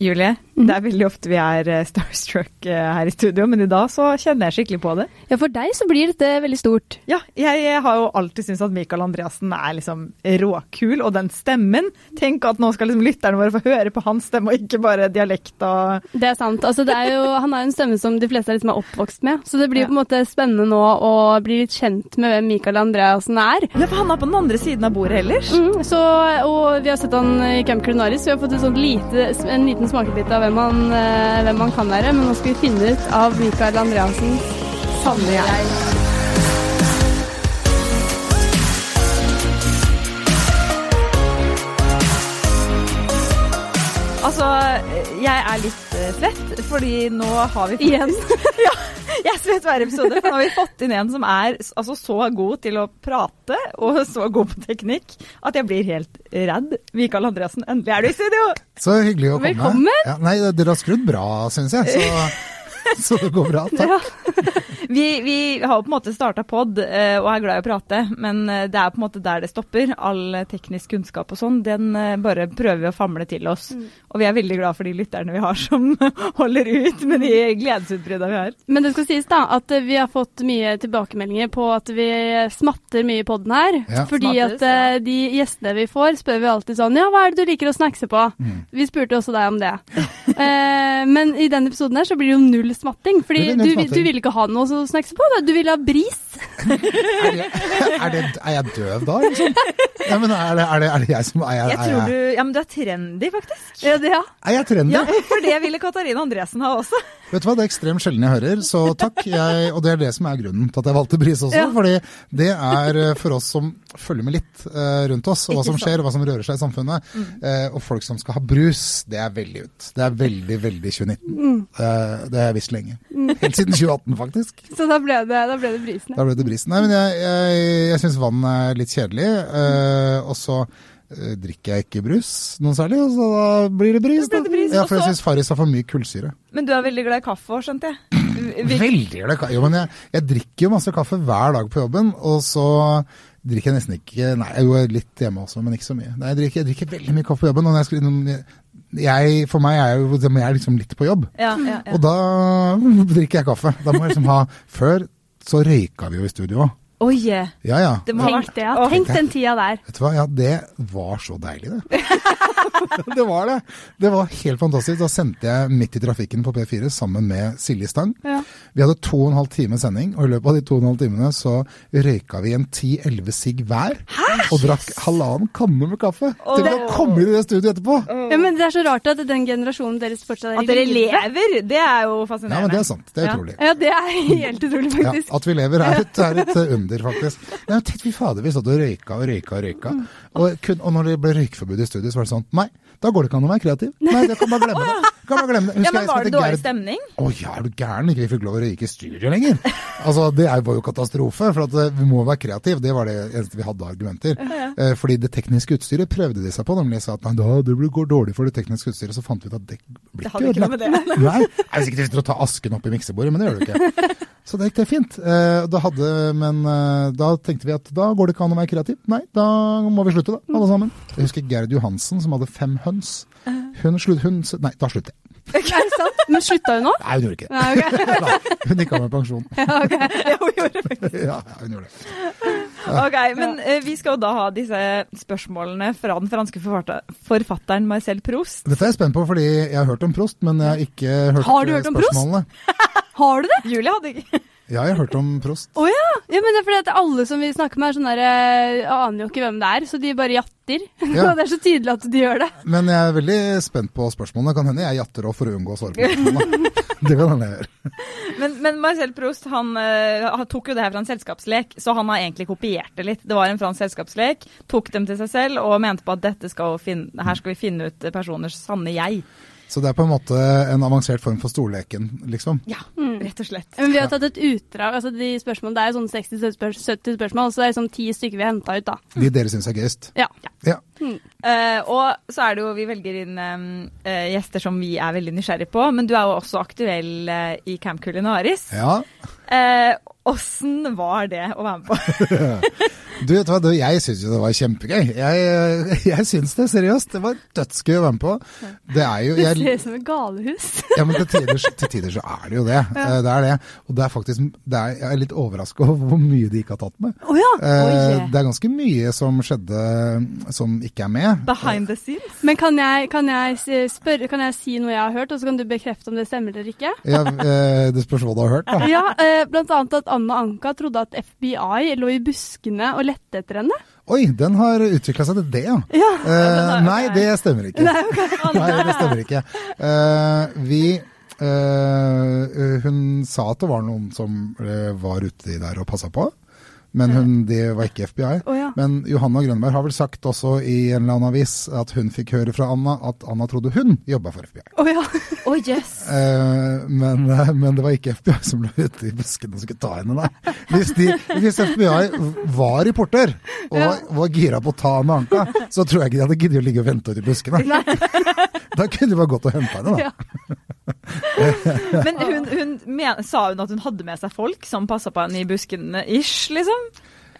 Julie, Det er veldig ofte vi er eh, starstruck eh, her i studio, men i dag så kjenner jeg skikkelig på det. Ja, for deg så blir dette veldig stort. Ja, jeg, har jo alltid syntes at Michael Andreassen er liksom råkul, og den stemmen Tenk at nå skal liksom lytterne våre få høre på hans stemme, og ikke bare dialekt og Det er sant. Altså, det er jo, han har jo en stemme som de fleste liksom er oppvokst med, så det blir Ja. på en måte spennende nå å bli litt kjent med hvem Michael Andreassen er. Ja, for han er på den andre siden av bordet ellers. Mm, så, og vi har sett han i Camp Culinaris, vi har fått et sånt lite, en liten smakebit av hvem han, eh, hvem han kan være. Men nå skal vi finne ut av Mikael Andreassens sanne jeg. Altså, jeg er litt eh, svett, fordi nå har vi Igjen. ja, jeg er svett hver episode, for nå har vi fått inn en som er altså, så god til å prate, og så god på teknikk, at jeg blir helt redd. Mikael Andreassen, endelig er du i studio! Så hyggelig å komme. Velkommen. Ja, nei, dere har skrudd bra, syns jeg. Så, så det går bra. Takk. Ja. Vi, vi har jo på en måte starta pod eh, og er glad i å prate, men eh, det er på en måte der det stopper. All eh, teknisk kunnskap og sånn, den bare prøver vi å famle til oss. Og vi er veldig glad for de lytterne vi har som holder ut med de gledesutbruddene vi har. Men det skal sies da at vi har fått mye tilbakemeldinger på at vi smatter mye i poden her. Ja. Fordi Smattes, at ja. de gjestene vi får, spør vi alltid sånn Ja, hva er det du liker å snackse på? Mm. Vi spurte også deg om det. eh, men i denne episoden her så blir det jo null smatting. Fordi du, smatting. du ville ikke ha noe å snackse på. Du ville ha bris. Er, jeg, er, det, er jeg døv da, liksom? Ja, men er, det, er, det, er det jeg som er, jeg, Jeg er, tror du Ja, men du er trendy, faktisk. Ja, det, ja. er jeg trendy? Ja, for det ville Katarina Andresen ha også. Vet du hva, det er ekstremt sjelden jeg hører, så takk. Jeg, og det er det som er grunnen til at jeg valgte Bris også. Ja. fordi det er eh, for oss som følger med litt uh, rundt oss, og hva som skjer, og hva som rører seg i samfunnet. Eh, og folk som skal ha brus, det er veldig ut. Det er veldig, veldig 2019. Eh, det har jeg visst lenge. Helt siden 2018, faktisk. Så da ble det, da ble det brisen. Da ble det brisen. Nei, men jeg, jeg, jeg syns vann er litt kjedelig. og så drikker jeg ikke brus noe særlig, og så da blir det bris. Da blir det bris, ja, for jeg syns Farris har for mye kullsyre. Men du er veldig glad i kaffe òg, skjønte jeg. Vil... Veldig glad i kaffe. Jo, men jeg, jeg drikker jo masse kaffe hver dag på jobben, og så drikker jeg nesten ikke Nei, jo litt hjemme også, men ikke så mye. Nei, jeg drikker, jeg drikker veldig mye kaffe på jobben. og når jeg, skal, jeg, For meg er jo jeg er liksom litt på jobb. Ja, ja, ja. Og da drikker jeg kaffe. Da må jeg liksom ha Før så røyka vi jo i studio òg. Oi, yeah. Ja ja. Det må ha vært det, ja. Tenk den tida der. Vet du hva, ja, det var så deilig, det. det var det. Det var helt fantastisk. Da sendte jeg midt i trafikken på P4 sammen med Silje Stang. Ja. Vi hadde to og en halv time sending, og i løpet av de to og en halv timene så røyka vi en 10-11 sigg hver. Og drakk halvannen kanne med kaffe. Til å komme inn i det studioet etterpå! Ja, men Det er så rart at den generasjonen deres fortsatt er i At dere lever, det er jo fascinerende. Ja, men det er sant. Det er utrolig. Ja, det er helt utrolig, Ja, faktisk. at vi lever er et, er et uh, under, faktisk. Nei, men tenk, fy fader, vi satt og røyka og røyka og røyka. Og, kun, og når det ble røykeforbud i studiet, så var det sånn Nei, da går det ikke an å være kreativ. Nei, det kan bare glemme det. Kan bare glemme det. Ja, Husker men jeg Var det dårlig Gerd- stemning? Å ja, er du gæren? Ikke vi fikk lov å røyke i studio lenger. Altså, Det var jo katastrofe, for at eh, vi må være kreative. Det var det eneste vi hadde argumenter. Eh, Fordi det tekniske utstyret prøvde de seg på, nemlig sa at nei, da, det går dårlig for det tekniske utstyret. Så fant vi ut at det blir Det hadde ikke noe med det. Nei, jeg er sikkert sitter og tar asken opp i miksebordet, men det gjør du ikke. Så det gikk det fint. Eh, da hadde, men da tenkte vi at da går det ikke an å være kreativ. Nei, da må vi slutte, da, alle sammen. Jeg husker Gerd Johansen som hadde fem høns. Hun slutt, hun, Nei, da slutter jeg. Er det sant? Men slutta hun nå? Nei, hun gjorde ikke det. Nei, okay. Nei, hun gikk av med pensjon. Ja, hun gjorde det. Ja, ja, hun gjorde det. Ok, men eh, vi skal jo da ha disse spørsmålene fra den franske forfatteren Marcel Proust. Dette er jeg spent på, fordi jeg har hørt om Prost, men jeg har ikke hørt, Har du eh, hørt om Prost? Har du det? Julie hadde ikke Ja, jeg har hørt om Prost. Å ja. ja! Men det er fordi at alle som vi snakker med, er sånn der eh, Aner jo ikke hvem det er, så de bare jatter. Ja. Det er så tydelig at de gjør det. Men jeg er veldig spent på spørsmålene. Kan hende jeg jatter òg for å unngå å svare på spørsmålene. Det kan hende jeg gjør. Men, men Marcel Prost han, eh, han tok jo det her fra en selskapslek, så han har egentlig kopiert det litt. Det var en fransk selskapslek, tok dem til seg selv og mente på at dette skal finne, her skal vi finne ut personers sanne jeg. Så det er på en måte en avansert form for storleken, liksom. Ja, rett og slett. Men vi har tatt et utdrag. altså de spørsmålene, Det er sånn 60-70 spørsmål, så det er sånn ti stykker vi har henta ut, da. De dere syns er gøyest. Ja. Ja. Eh, og så er det jo, vi velger inn um, uh, gjester som vi er veldig nysgjerrige på, men du er jo også aktuell uh, i Camp Culinaris. ja. Eh, Åssen var det å være med på? Du vet hva, Jeg syns jo det var kjempegøy. Jeg, jeg syns det, seriøst. Det var dødsgøy å være med på. Det er jo Det ser ut som et galehus. Ja, men til tider, til tider så er det jo det. Eh, Det er det. Og det er faktisk det er, Jeg er litt overraska over hvor mye de ikke har tatt med. Oh, ja. Oi. Det er ganske mye som skjedde som ikke er med. Behind the scenes? Men kan jeg, kan, jeg si- spørre, kan jeg si noe jeg har hørt, og så kan du bekrefte om det stemmer eller ikke? Ja, eh, det spørs hva du har hørt, da. Ja, eh, Blant annet at Anna Anka trodde at FBI lå i buskene og lette etter henne. Oi, den har utvikla seg til det, ja. Ja. Eh, nei, det stemmer ikke. Nei, det stemmer ikke. Eh, vi eh, Hun sa at det var noen som eh, var ute der og passa på. Men hun, det var ikke FBI. Oh, ja. Men Johanna Grønberg har vel sagt også i en eller annen avis at hun fikk høre fra Anna at Anna trodde hun jobba for FBI. Å ja. Oh, yes. Eh, men, eh, men det var ikke FBI som lå ute i buskene og skulle ta henne, nei. Hvis, de, hvis FBI var reporter og var gira på å ta Anna Anka, så tror jeg ikke de hadde giddet å ligge og vente ute i buskene. Da kunne de bare gått og henta henne, da. Men hun, hun men, sa hun at hun hadde med seg folk som passa på henne i buskene ish, liksom?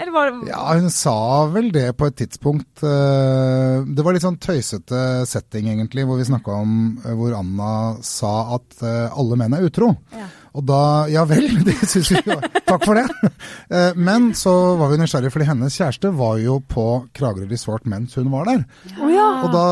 Eller var det Ja, hun sa vel det på et tidspunkt. eh, Det var litt sånn tøysete setting, egentlig, hvor vi snakka om eh, hvor Anna sa at eh, alle menn er utro. Ja. Og da Ja vel, det syns vi jo. Takk for det. Eh, Men så var vi nysgjerrige, fordi hennes kjæreste var jo på Kragerø Resort mens hun var der. Ja. Og da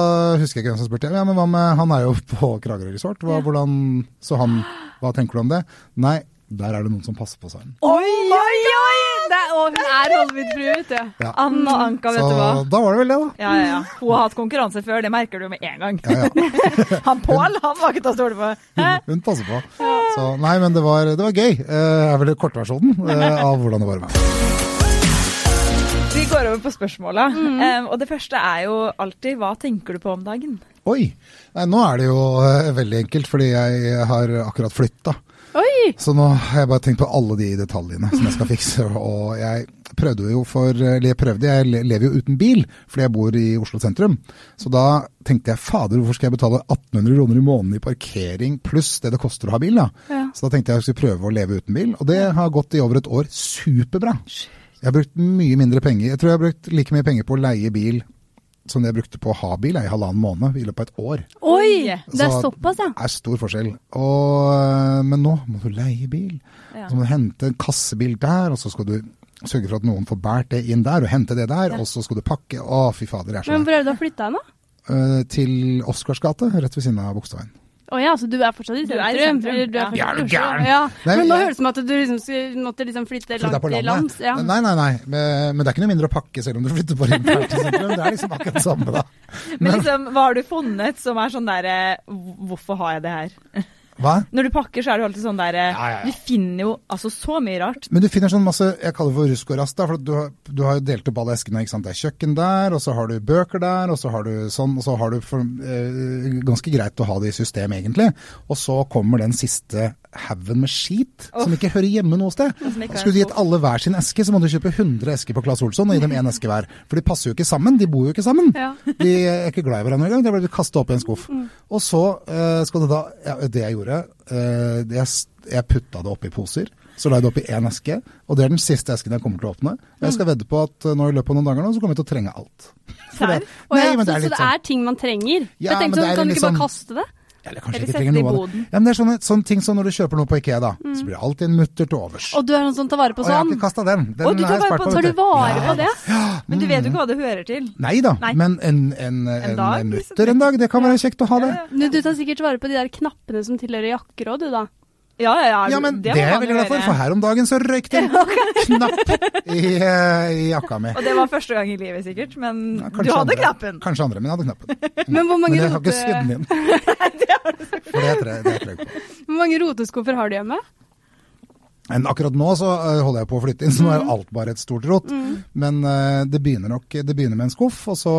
husker jeg ikke hvem som spurte. Ja, men hva med Han er jo på Kragerø Resort. Hva, hvordan, så han Hva tenker du om det? Nei, der er det noen som passer på seg. Oi, oi, oi! Det er, og hun er Hollywood-frue, vet du. Ja. Anna Anka, vet Så du hva? da var det vel det, da. Ja, ja, ja. Hun har hatt konkurranse før, det merker du med en gang. Ja, ja. Han Pål, han var ikke til å stole på. Hun, hun passer på. Så, nei, men det var, det var gøy. Uh, er vel kortversjonen uh, av hvordan det var med. Vi går over på spørsmåla. Um, og det første er jo alltid hva tenker du på om dagen? Oi! Nei, nå er det jo uh, veldig enkelt, fordi jeg har akkurat flytta. Oi! Så nå har jeg bare tenkt på alle de detaljene som jeg skal fikse. Og jeg prøvde jo for Eller jeg prøvde, jeg lever jo uten bil fordi jeg bor i Oslo sentrum. Så da tenkte jeg fader, hvorfor skal jeg betale 1800 kroner i måneden i parkering pluss det det koster å ha bil, da. Ja. Så da tenkte jeg jeg skulle prøve å leve uten bil, og det har gått i over et år superbra. Jeg har brukt mye mindre penger. Jeg tror jeg har brukt like mye penger på å leie bil som jeg brukte på å ha bil i halvannen måned i løpet av et år. Oi! Det er såpass, ja. Det er stor forskjell. Og, men nå må du leie bil. Ja. Så må du hente en kassebil der, og så skal du sørge for at noen får båret det inn der, og hente det der, og så skal du pakke. Å, fy fader, jeg er Men hvor er det du har flytta hen, da? Øh, Til Oscars gate, rett ved siden av Bogstadveien. Å ja, så du er fortsatt i Du sentrum? er i sentrum, Eller du er ja. fortsatt er i du Oslo? Ja. Nei, men nå høres det ut som at du liksom skulle- måtte liksom flytte langt til lands. Ja. Nei, nei, nei. Men, men det er ikke noe mindre å pakke selv om du flytter på internt til sentrum. Det er liksom akkurat det samme, da. Men liksom, hva har du funnet som er sånn derre Hvorfor har jeg det her? Hva? Når du pakker, så er det jo alltid sånn der Ja, ja, ja. Du finner jo altså så mye rart. Men du finner sånn masse Jeg kaller det for rusk og rast. da, for Du har, du har jo delt opp alle eskene. ikke sant? Det er kjøkken der, og så har du bøker der, og så har du sånn, og så har du for, eh, Ganske greit å ha det i system, egentlig. Og så kommer den siste haugen med skit som ikke hører hjemme noe sted. Skulle du gitt alle hver sin eske, så må du kjøpe 100 esker på Claes Olsson og gi dem én eske hver. For de passer jo ikke sammen. De bor jo ikke sammen. Ja. De er ikke glad i hverandre engang. Det blir kastet opp i en skuff. Og så eh, skal du da ja, Det jeg gjorde, eh, det jeg, jeg putta det oppi poser. Så la jeg det oppi én eske, og det er den siste esken jeg kommer til å åpne. Og jeg skal vedde på at eh, nå i løpet av noen dager nå, så kommer jeg til å trenge alt. Det- Nei, men det så, er så det sånn er ting man trenger? Ja, jeg tenkte sånn, Kan du ikke liksom- bare kaste det? Eller kanskje Eller ikke trenger noe av det. Ja, men det er sånne, sånne ting som når du kjøper noe på Ikea, da, så blir det alltid en mutter til overs. Og du er noen som tar vare på sånn? Og jeg har sånn? ikke kasta den. Den og du tar vare på- på. Tar du vare på det? Men du vet jo ikke hva det hører til. Nei da, Nei. men en, en, en, dag, en liksom. mutter en dag, det kan være kjekt å ha det. Du, du tar sikkert vare på de der knappene som tilhører jakker òg, du da. Ja, ja, ja. Ja, men det, det er jeg veldig glad for, for her om dagen så røyk det en knapp i, eh, i jakka mi. Og det var første gang i livet, sikkert. Men Ja, du hadde andre- knappen. Kanskje andre, men jeg hadde knappen. Men hvor Men jeg har ikke sydd den inn. For det tror jeg på. hvor mange roteskuffer har du hjemme? Men akkurat nå så eh, holder jeg på å flytte inn, så nå er Mm. alt bare et stort rot. Men uh, det begynner nok det begynner med en skuff, og så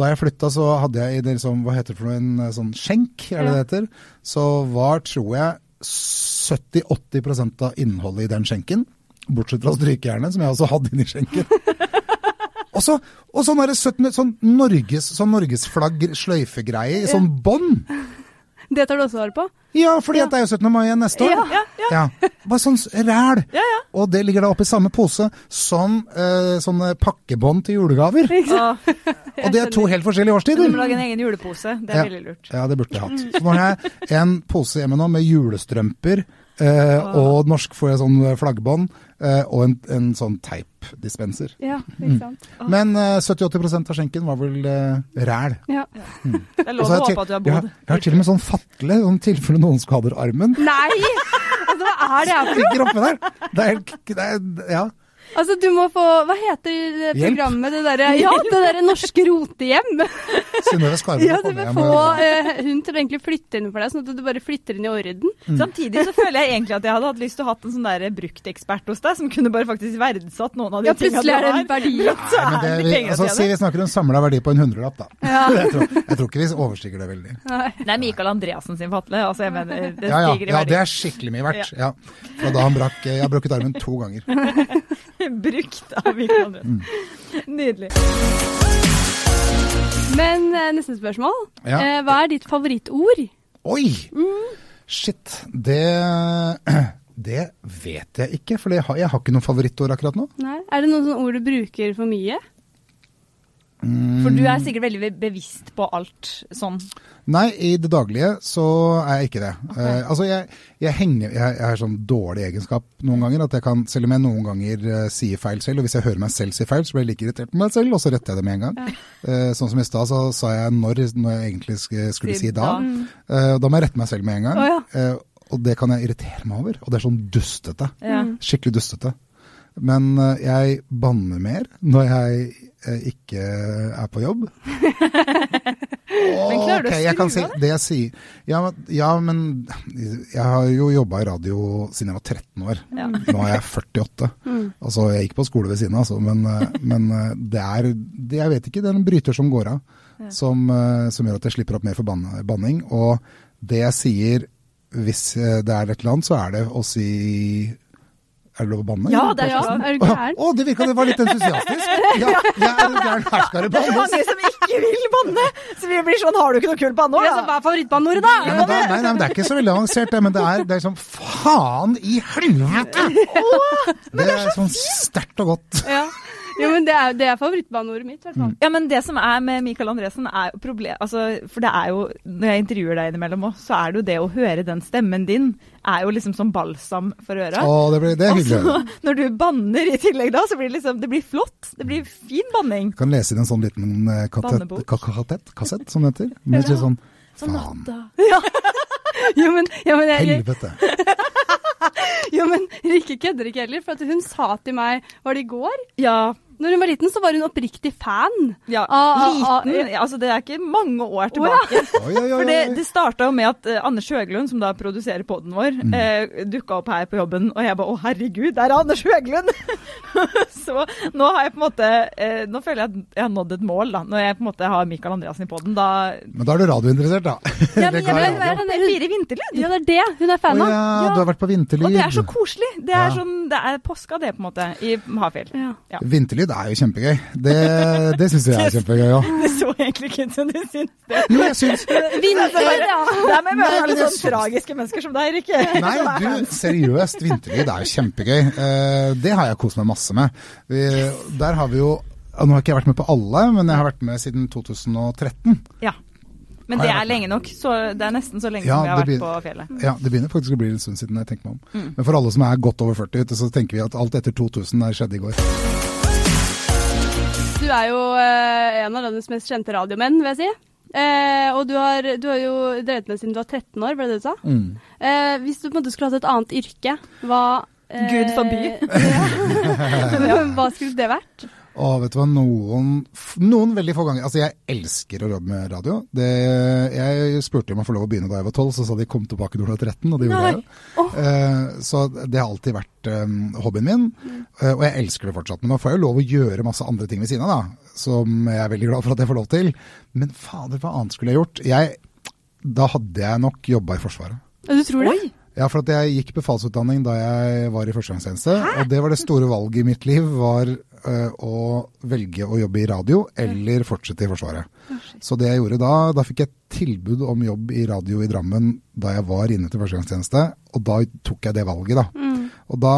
da jeg flytta så hadde jeg i det liksom, hva heter det for noe, en sånn skjenk, er det Ja. det heter, så var, tror jeg, 70-80% av innholdet i den skjenken, bortsett fra strykejernet, som jeg også hadde inni skjenken. Og så og sånn, sånn, Norges, sånn norgesflagg sløyfegreie i sånn bånd. Det tar du også vare på? Ja, fordi at det er jo 17. mai neste år. Ja. Ja, ja. Ja. Bare sånn ræl. Ja, ja. Og det ligger da oppi samme pose som uh, sånne pakkebånd til julegaver. Og Og det er to helt forskjellige årstider. du må lage en egen julepose. Det er Ja. veldig lurt. Ja, det burde jeg hatt. Så nå har jeg en pose hjemme nå med julestrømper eh, og norsk får jeg sånn flaggbånd og en, en sånn teipdispenser. Ja, ikke sant. Men uh, 70-80 av skjenken var vel uh, ræl. Ja. Det er lov å jeg håpe at du har bodd. jeg jeg har til og med sånn fatle, i sånn tilfelle noen skader armen. Nei! Altså, hva er det her for noe? Ligger oppi der. Det er, det er, ja. Altså, du må få Hva heter det Hjelp. programmet? Det derre Ja, det der norske rotehjem! Synnøve Skarve Ja, du kommer hjem få eh, hun til å egentlig flytte inn for deg, sånn at du bare flytter inn i orden. Mm. Samtidig så føler jeg egentlig at jeg hadde hatt lyst til å ha en sånn der bruktekspert hos deg, som kunne bare faktisk verdsatt noen av de Ja, plutselig er det en verdi. Så Nei, er det, det vi, altså, si vi snakker om samla verdi på en hundrelapp, da. Ja. Jeg, tror, jeg tror ikke vi overstiger det veldig. Nei. Det er Mikael Andreassen sin fatle. Altså, jeg mener, det Ja, ja, stiger i ja, det er skikkelig mye verdt. Ja. Fra da han brakk Jeg har brukket armen to ganger. Brukt av Mikael. Mm. Nydelig. Men eh, neste spørsmål. Ja. Eh, hva er ditt favorittord? Oi! Shit. Det Det vet jeg ikke, for jeg har, jeg har ikke noe favorittord akkurat nå. Nei. Er det noen sånne ord du bruker for mye? For du er sikkert veldig bevisst på alt sånn. Nei, i det daglige så er jeg ikke det. Eh, altså, jeg, jeg henger Jeg, jeg har sånn dårlig egenskap noen ganger at jeg kan, selv om jeg noen ganger uh, sier feil selv, og hvis jeg hører meg selv si feil, så blir jeg like irritert på meg selv, og så retter jeg det med en gang. Eh, sånn som i stad, så sa jeg når, når jeg egentlig skulle, Si da. da. Eh, da må jeg rette meg selv med en gang. Oh, ja. Eh, og det kan jeg irritere meg over. Og det er sånn dustete. Ja. Skikkelig dustete. Men jeg banner mer når jeg ikke er på jobb. Men Ok, jeg kan si det jeg sier. Ja, ja, men jeg har jo jobba i radio siden jeg var 13 år. Ja. Nå er jeg 48. Altså, jeg gikk på skole ved siden av, altså, men, eh, men eh, det er det, Jeg vet ikke, det er en bryter som går av, som, eh, som gjør at jeg slipper opp mer for banning. Og det jeg sier hvis eh, det er et eller annet, så er det å si Er det lov å banne? Ja, det er Ja, er du gæren? å, det virka det var litt entusiastisk. Ja, jeg er en her skal Det er banne. mange som ikke vil banne! Så vi blir sånn, har du ikke noe kult banneord? Ja, hva er favorittbanneordet, da? Ja, men da, nei, nei, men Det er ikke så veldig avansert, det, men det er, det er sånn Faen i helvete! Det er sånn sterkt og godt. Ja. Jo, men det er, det er favorittbaneordet mitt, i hvert fall. Ja, men det som er med Michael Andresen, er jo problem... Altså, for det er jo, når jeg intervjuer deg innimellom òg, så er det jo det å høre den stemmen din, er jo liksom som balsam for øra. Å, det, blir, det er hyggelig. så når du banner i tillegg da, så blir det liksom Det blir flott. Det blir fin banning. Du kan lese inn en sånn liten eh, katett, kassett, kassett, som det heter. Med litt sånn Faen. Ja. Jo, men, ja, men, jeg, Helvete. Jo, men Rikke kødder ikke heller, for hun sa til meg Var det i går? Ja. Når hun var liten, så var hun oppriktig fan. ja. Ah, ah, Altså, det er ikke mange år tilbake. Oh, oi. For det, det starta jo med at uh, Anders Høglund, som da produserer poden vår, Mm. Uh, dukka opp her på jobben, og jeg bare å herregud, der er Anders Høglund! så nå har jeg på en måte uh, Nå føler jeg at jeg har nådd et mål, da. Når jeg på en måte har Mikael Andreassen i poden, da Men da er du radiointeressert, da. Ja, men jeg jeg hva er fire P4 Vinterlyd! Ja, det er det hun er fan av. ja, Ja. du har vært på vinterlyd. Og det er så koselig! Det er Ja. sånn, det er påska det, på en måte, i Hafjell. Ja. Ja. Vinterlyd er jo kjempegøy. Det, det syns jeg er kjempegøy òg. Det så egentlig ikke ut som du syns det. Jo, jeg syns Vinterlyd, ja. Det er med men sånn syns- tragiske mennesker som deg, Rikke. Nei, du, seriøst. Vinterlyd er jo kjempegøy. Eh, det har jeg kost meg masse med. Der har vi jo Nå har ikke jeg vært med på alle, men jeg har vært med siden 2013. Ja. Men det er lenge nok. Så det er nesten så lenge Ja, som vi har det vært på fjellet. Ja, Det begynner faktisk å bli en stund siden jeg tenker meg om. Mm. Men for alle som er godt over 40, ute, så tenker vi at alt etter 2000 er skjedde i går. Du er jo eh, en av landets mest kjente radiomenn, vil jeg si. Eh, og du har, du har jo drevet med siden du var 13 år, ble det du sa? Mm. Eh, hvis du på en måte skulle hatt et annet yrke, hva eh, Gud forby. ja. hva skulle det vært? Og vet du hva, noen, noen veldig få ganger Altså, jeg elsker å jobbe med radio. Det, jeg spurte om å få lov å begynne da jeg var 12, så sa de kom tilbake når du var 13, og det gjorde jeg jo. Eh, så det har alltid vært eh, hobbyen min, eh, og jeg elsker det fortsatt. Men nå får jeg jo lov å gjøre masse andre ting ved siden av, da, som jeg er veldig glad for at jeg får lov til. Men fader, hva annet skulle jeg gjort? Jeg, da hadde jeg nok jobba i Forsvaret. Du tror det? Ja, for at jeg gikk befalsutdanning da jeg var i førstegangstjeneste. Og det var det store valget i mitt liv, var øh, å velge å jobbe i radio eller fortsette i Forsvaret. Så det jeg gjorde da, da fikk jeg tilbud om jobb i radio i Drammen da jeg var inne til førstegangstjeneste, og da tok jeg det valget, da. Og da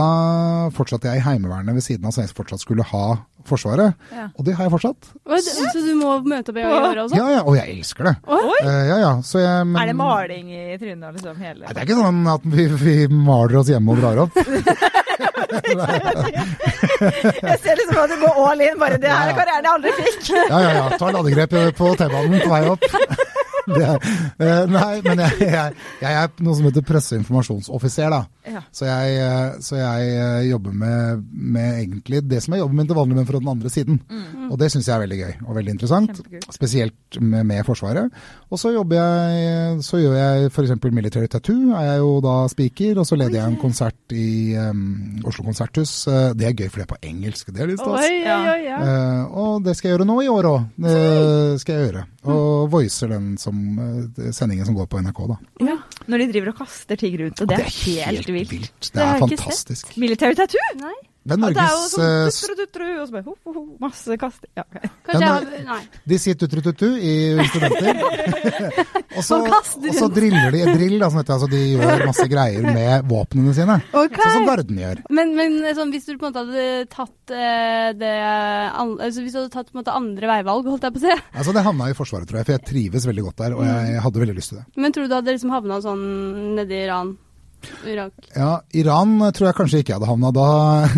fortsatte jeg i Heimevernet ved siden av, så jeg fortsatt skulle ha Forsvaret. Ja. Og det har jeg fortsatt. Så du må møte opp i året også? Ja, ja, og jeg elsker det. Oi! Eh, ja, ja, så jeg, men, Er det maling i trynet liksom hele Nei, det er ikke sånn at vi, vi maler oss hjemme og drar opp. Jeg ser liksom at du går all in, bare det her er karrieren jeg aldri fikk. Ja, ja, ja. Ta ladegrep på T-banen på vei opp. Er, uh, nei, men jeg, jeg, jeg er noe som heter presseinformasjonsoffiser, da. Ja. Så jeg, eh, så jeg eh, jobber med, med egentlig det som jeg jobber med til vanlig, men fra den andre siden. Og det syns jeg er veldig gøy og veldig interessant. Kjempekult. Spesielt med, med Forsvaret. Og så jobber jeg, så gjør jeg f.eks. Military Tattoo, er jeg jo da speaker. Og så leder jeg en konsert i um, Oslo Konserthus. Det er gøy, for det er på engelsk. Det er litt stas. Oi, oi, oi, ja. Eh, og det skal jeg gjøre nå i år òg. Det skal jeg gjøre. Og voicer den som, eh, sendingen som går på NRK, da. Ja. Når de driver og kaster ting rundt, og det er helt vilt. Det Det er fantastisk. Military tattoo! Nei, Det er Ja, det er Norges sånn tutru, og så bare ho, ho, ho, masse kasting. Ja, ok. kanskje Ja, jeg har Nei. De sier tutru-tutu i instrumenter. og så, Og så driller de drill, da, som altså de gjør masse greier med våpnene sine. Okay. Sånn som garden gjør. Men, men sånn, hvis du på en måte hadde tatt eh, det an- altså, Hvis du hadde tatt på en måte andre veivalg, holdt jeg på å si. Altså Det havna i Forsvaret, tror jeg, for jeg trives veldig godt der. Og jeg hadde veldig lyst til det. Men tror du du hadde liksom havna sånn nedi Iran? Irak? Ja, Iran tror jeg kanskje ikke jeg hadde havna da.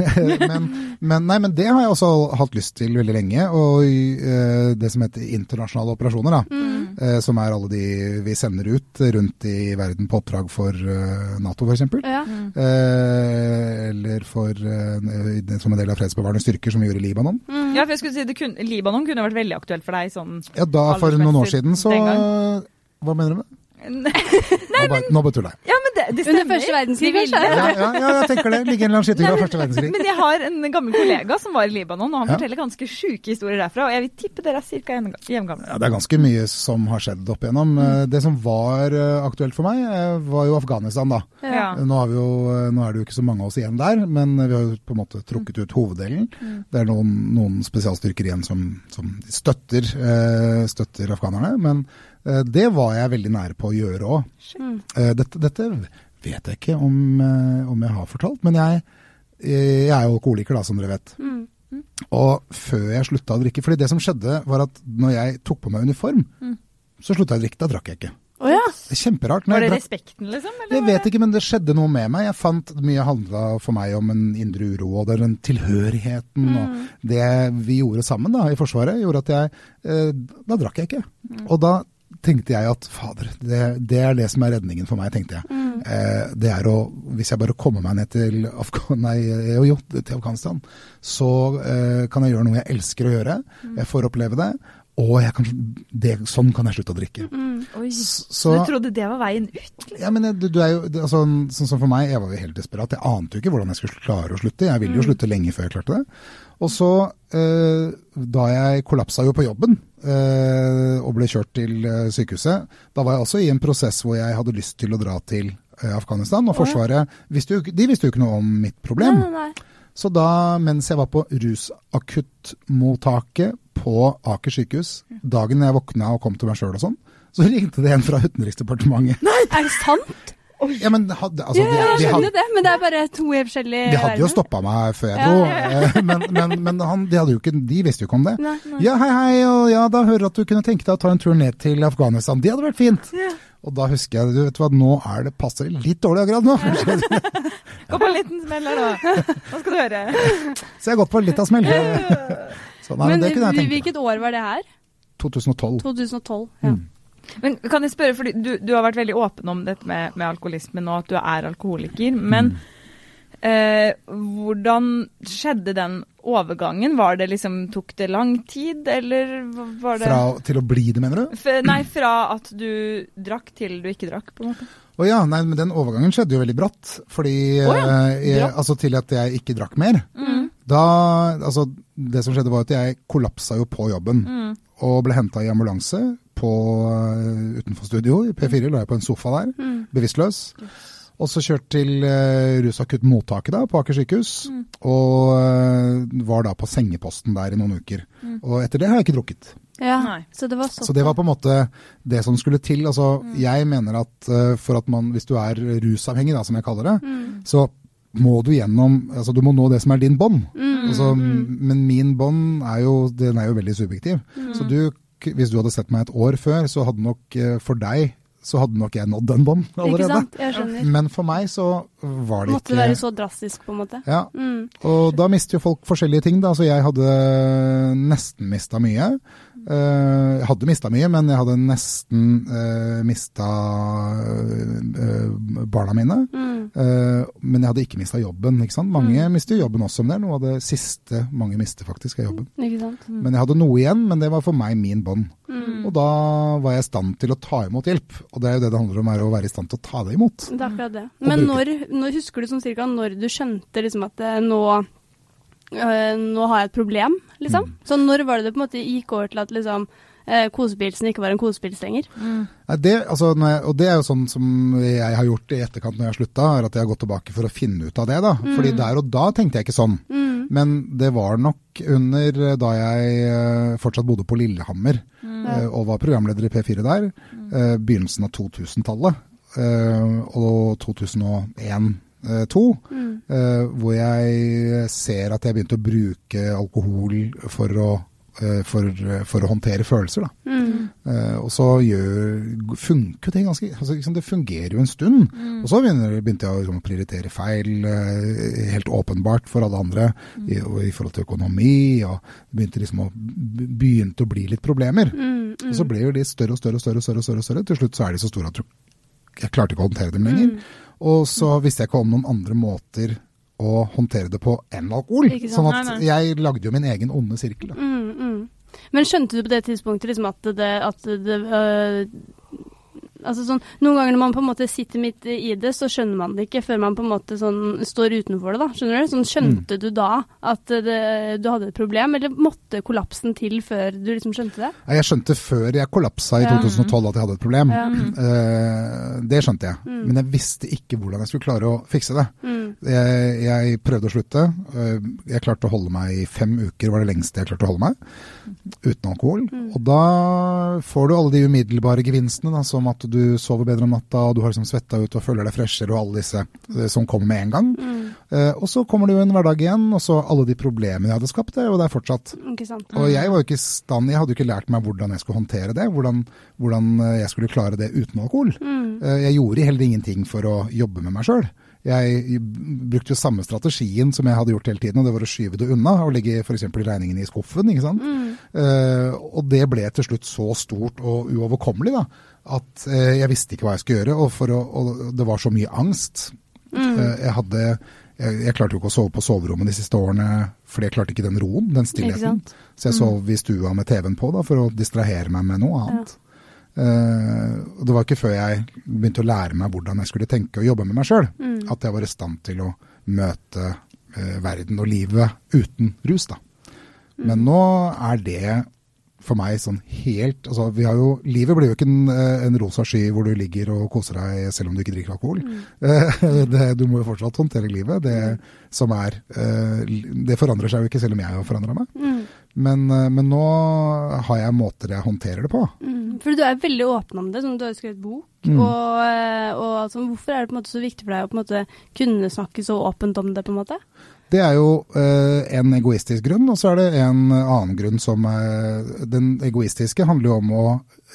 men, men, nei, men det har jeg også hatt lyst til veldig lenge. Og uh, det som heter internasjonale operasjoner, da. Eh, som er alle de vi sender ut rundt i verden på oppdrag for uh, Nato, f.eks. Ja. Eh, eller for som en del av fredsbevarende styrker som vi gjorde i Libanon. Ja, for jeg skulle si det kun, Libanon kunne vært veldig aktuelt for deg sånn Ja, da for noen år siden så Hva mener du med det? Nei, Nå bare- Nå bare tuller jeg. Ja, men det, det Under første verdenskrig, kanskje? Ja, ja, ja, jeg tenker det. Ligger en eller annen skyttergrav første verdenskrig. Men jeg har en gammel kollega som var i Libanon, og han Ja. forteller ganske sjuke historier derfra. Og jeg vil tippe dere er ca. hjemgamle. Ja, Det er ganske mye som har skjedd opp igjennom. Mm. Det som var eh, aktuelt for meg, eh, var jo Afghanistan, da. Ja. Nå, har vi jo, eh, nå er det jo ikke så mange av oss igjen der, men vi har jo på en måte trukket ut hoveddelen. Det er noen, noen spesialstyrker igjen som, som støtter, eh, støtter afghanerne, men eh, det var jeg veldig nære på å gjøre òg. Mm. Dette, dette vet jeg ikke om, eh, om jeg har fortalt, men jeg, eh, jeg er jo alkoholiker, da, som dere vet. Mm. Og før jeg slutta å drikke fordi det som skjedde, var at når jeg tok på meg uniform, så slutta jeg å drikke. Da drakk jeg ikke. Oh, ja. Det er kjemperart. Var det drakk- respekten, liksom? Eller jeg vet ikke, men det skjedde noe med meg. Jeg fant mye handla for meg om en indre uro, og den tilhørigheten og det vi gjorde sammen da, i Forsvaret, gjorde at jeg eh, Da drakk jeg ikke. Og da tenkte jeg at fader, det, det er det som er redningen for meg, tenkte jeg. Eh, det er å Hvis jeg bare kommer meg ned til, Afghan, nei, jo, til Afghanistan, så eh, kan jeg gjøre noe jeg elsker å gjøre. Jeg får oppleve det. Og jeg kan, det, sånn kan jeg slutte å drikke. Oi. så, Så du trodde det var veien ut? ja, men du, du er jo, altså, sånn som for meg, jeg var jo helt desperat. Jeg ante jo ikke hvordan jeg skulle klare å slutte. Jeg ville jo slutte lenge før jeg klarte det. Og så, eh, da jeg kollapsa jo på jobben eh, og ble kjørt til eh, sykehuset, da var jeg også i en prosess hvor jeg hadde lyst til å dra til eh, Afghanistan. Og Forsvaret visste jo, de visste jo ikke noe om mitt problem. Nei, nei, nei. Så da, mens jeg var på rusakuttmottaket på Aker sykehus, dagen jeg våkna og kom til meg sjøl og sånn, så ringte det en fra Utenriksdepartementet. Nei, Er det sant? Ja, men hadde, altså, Ja, de, jeg de, skjønner hadde, det, men det er bare to helt forskjellige de hadde jo verdener. stoppa meg før jeg Ja, dro, ja, eh, men, men, men han, de, hadde jo ikke, de visste jo ikke om det. Nei, nei. Ja, hei, hei, og ja, da hører jeg at du kunne tenke deg å ta en tur ned til Afghanistan. Det hadde vært fint. Og da husker jeg, du vet hva, nå er det passer litt dårlig akkurat nå. Gå på en liten smell her, da. Nå skal du høre. Så jeg har gått på litt av smell. Så nei, men, hvilket år var det her? 2012. 2012. Ja. Mm. Men kan jeg spørre, fordi du, du har vært veldig åpen om dette med, med alkoholisme nå, at du er alkoholiker. Men eh, hvordan skjedde den overgangen? Var det liksom, Tok det lang tid, eller var det Fra til å bli det, mener du? F Nei, fra at du drakk til du ikke drakk, på en måte. Å ja, nei, men den overgangen skjedde jo veldig bratt. Fordi oh, ja, eh, jeg. Altså til at jeg ikke drakk mer. Da, altså Det som skjedde, var at jeg kollapsa jo på jobben. Og ble henta i ambulanse på, eh, utenfor studio i P4. Lå jeg på en sofa der, bevisstløs. Og så kjørt til uh, rusakutt-mottaket da, på Aker sykehus. Mm. Og uh, var da på sengeposten der i noen uker. Mm. Og etter det har jeg ikke drukket. Ja, Nei. så det var. Så det var på en måte det som skulle til. Altså, Mm. Jeg mener at uh, for at man, hvis du er rusavhengig, da, som jeg kaller det, Mm. så må du gjennom altså Du må nå det som er din bånd. Mm. Altså, Men min bånd er jo, den er jo veldig subjektiv. Mm. Så du, hvis du hadde sett meg et år før, så hadde nok eh, for deg så hadde nok jeg nådd den bånd Ikke allerede. sant? Jeg. Men for meg så var det Måtte ikke det være så drastisk, på en måte. ja, Mm. og da mister jo folk forskjellige ting. Da. Så jeg hadde nesten mista mye. Eh, jeg hadde mista mye, men jeg hadde nesten uh, mista barna mine. Mm. Eh, men jeg hadde ikke mista jobben. ikke sant? Mange mister jobben også, men det er noe av det siste mange mister, faktisk, er jobben. Sant. Men jeg hadde noe igjen, men det var for meg min bånd. Mm. Og da var jeg i stand til å ta imot hjelp. Og det er jo det det handler om, er å være i stand til å ta det imot. Det er akkurat det. Men når, når husker du sånn cirka når du skjønte liksom at eh, nå øh, nå har jeg et problem, liksom. Mm. Så når var det det på en måte gikk over til at liksom eh, kosepilsen ikke var en kosepils lenger. Mm. Det, altså, jeg, og det er jo sånn som jeg har gjort i etterkant når jeg har slutta, er at jeg har gått tilbake for å finne ut av det. da. Mm. Fordi der og da tenkte jeg ikke sånn. Mm. Men det var nok under eh, da jeg eh, fortsatt bodde på Lillehammer mm. og var programleder i P4 der, mm. begynnelsen av 2000-tallet og 2001 Eh, 2, mm. Eh, hvor jeg eh, ser at jeg begynte å bruke alkohol for å for, for, å håndtere følelser. Mm. Uh, og så gjør, funker det ganske altså, liksom, Det fungerer jo en stund. Mm. Og så begynte jeg å liksom, prioritere feil, uh, helt åpenbart for alle andre, mm. i, i, forhold til økonomi. Og begynte, liksom, å, begynte å bli litt problemer. Mm, mm. Og så ble jo de større og større og større, større, større, større. Til slutt så er de så store at jeg klarte ikke å håndtere dem lenger. Mm. Og så visste jeg ikke om noen andre måter å håndtere det på enn alkohol. Sånn at Nei, nei. jeg lagde jo min egen onde sirkel. Da. Mm, mm. Men skjønte du på det tidspunktet liksom at det, at det øh, Altså sånn, Noen ganger når man på en måte sitter midt i det, så skjønner man det ikke før man på en måte sånn står utenfor det. da, skjønner du? Sånn, Skjønte du da at det, du hadde et problem, eller måtte kollapsen til før du liksom skjønte det? Jeg skjønte før jeg kollapsa i Ja. 2012 at jeg hadde et problem. Ja. Uh, det skjønte jeg, Mm. men jeg visste ikke hvordan jeg skulle klare å fikse det. Mm. Jeg, jeg prøvde å slutte. Eh, Jeg klarte å holde meg i fem uker, var det lengste jeg klarte å holde meg, uten alkohol. Mm. Og da får du alle de umiddelbare gevinstene, da, som at du sover bedre om natta, og du har liksom svetta ut og føler deg freshere, og alle disse eh, som kommer med en gang. Mm. Eh, og så kommer det jo en hverdag igjen, og så alle de problemene jeg hadde skapt, det er jo der fortsatt. Ikke sant. Og jeg var jo ikke i stand, jeg hadde jo ikke lært meg hvordan jeg skulle håndtere det, hvordan, hvordan eh, jeg skulle klare det uten alkohol. Mm. Eh, Jeg gjorde heller ingenting for å jobbe med meg sjøl. Jeg brukte jo samme strategien som jeg hadde gjort hele tiden, og det var å skyve det unna og legge f.eks. regningen i skuffen. ikke sant? Mm. Uh, og det ble til slutt så stort og uoverkommelig da, at eh, jeg visste ikke hva jeg skulle gjøre, og, for å, og det var så mye angst. Mm. Eh, jeg hadde jeg, jeg klarte jo ikke å sove på soverommet de siste årene, fordi jeg klarte ikke den roen, den stillheten. Så jeg sov i stua med TV-en på da, for å distrahere meg med noe annet. Eh, og det var ikke før jeg begynte å lære meg hvordan jeg skulle tenke og jobbe med meg sjøl, Mm. at jeg var i stand til å møte eh, verden og livet uten rus. da. Men nå er det for meg sånn helt altså vi har jo, Livet blir jo ikke en, eh, en rosa sky hvor du ligger og koser deg selv om du ikke drikker alkohol. Mm. det, du må jo fortsatt håndtere livet. Det som er eh, Det forandrer seg jo ikke selv om jeg har forandra meg. Mm. Men, eh, men nå har jeg måter jeg håndterer det på. Mm. For du er veldig åpen om det, sånn, du har jo skrevet bok. Mm. Og, eh, og altså, hvorfor er det på en måte så viktig for deg å kunne snakke så åpent om det? på en måte? Det er jo eh, en egoistisk grunn, og så er det en annen grunn som eh, Den egoistiske handler jo om å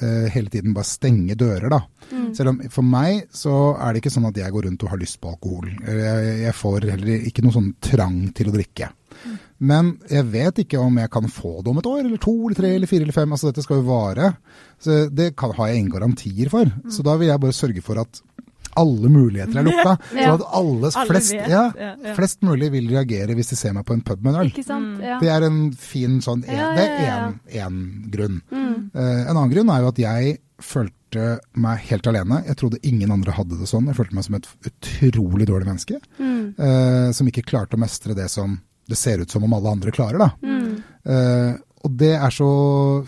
eh, hele tiden bare stenge dører, da. Mm. Selv om for meg så er det ikke sånn at jeg går rundt og har lyst på alkohol. Jeg, jeg får heller ikke noe sånn trang til å drikke. Men jeg vet ikke om jeg kan få det om et år, eller to, eller tre, eller fire, eller fem. Altså dette skal jo vare. Så det kan, har jeg ingen garantier for. Så da vil jeg bare sørge for at alle muligheter er lukka. Ja. Så at alle, flest, ja, Ja, ja. flest mulig vil reagere hvis de ser meg på en pub med en øl. Mm. Det er en fin sånn en, Ja, Det ja, er én grunn. Mm. Uh, en annen grunn er jo at jeg følte meg helt alene. Jeg trodde ingen andre hadde det sånn. Jeg følte meg som et utrolig dårlig menneske. Mm. Uh, som ikke klarte å mestre det som det ser ut som om alle andre klarer. da. Mm. Uh, og det er så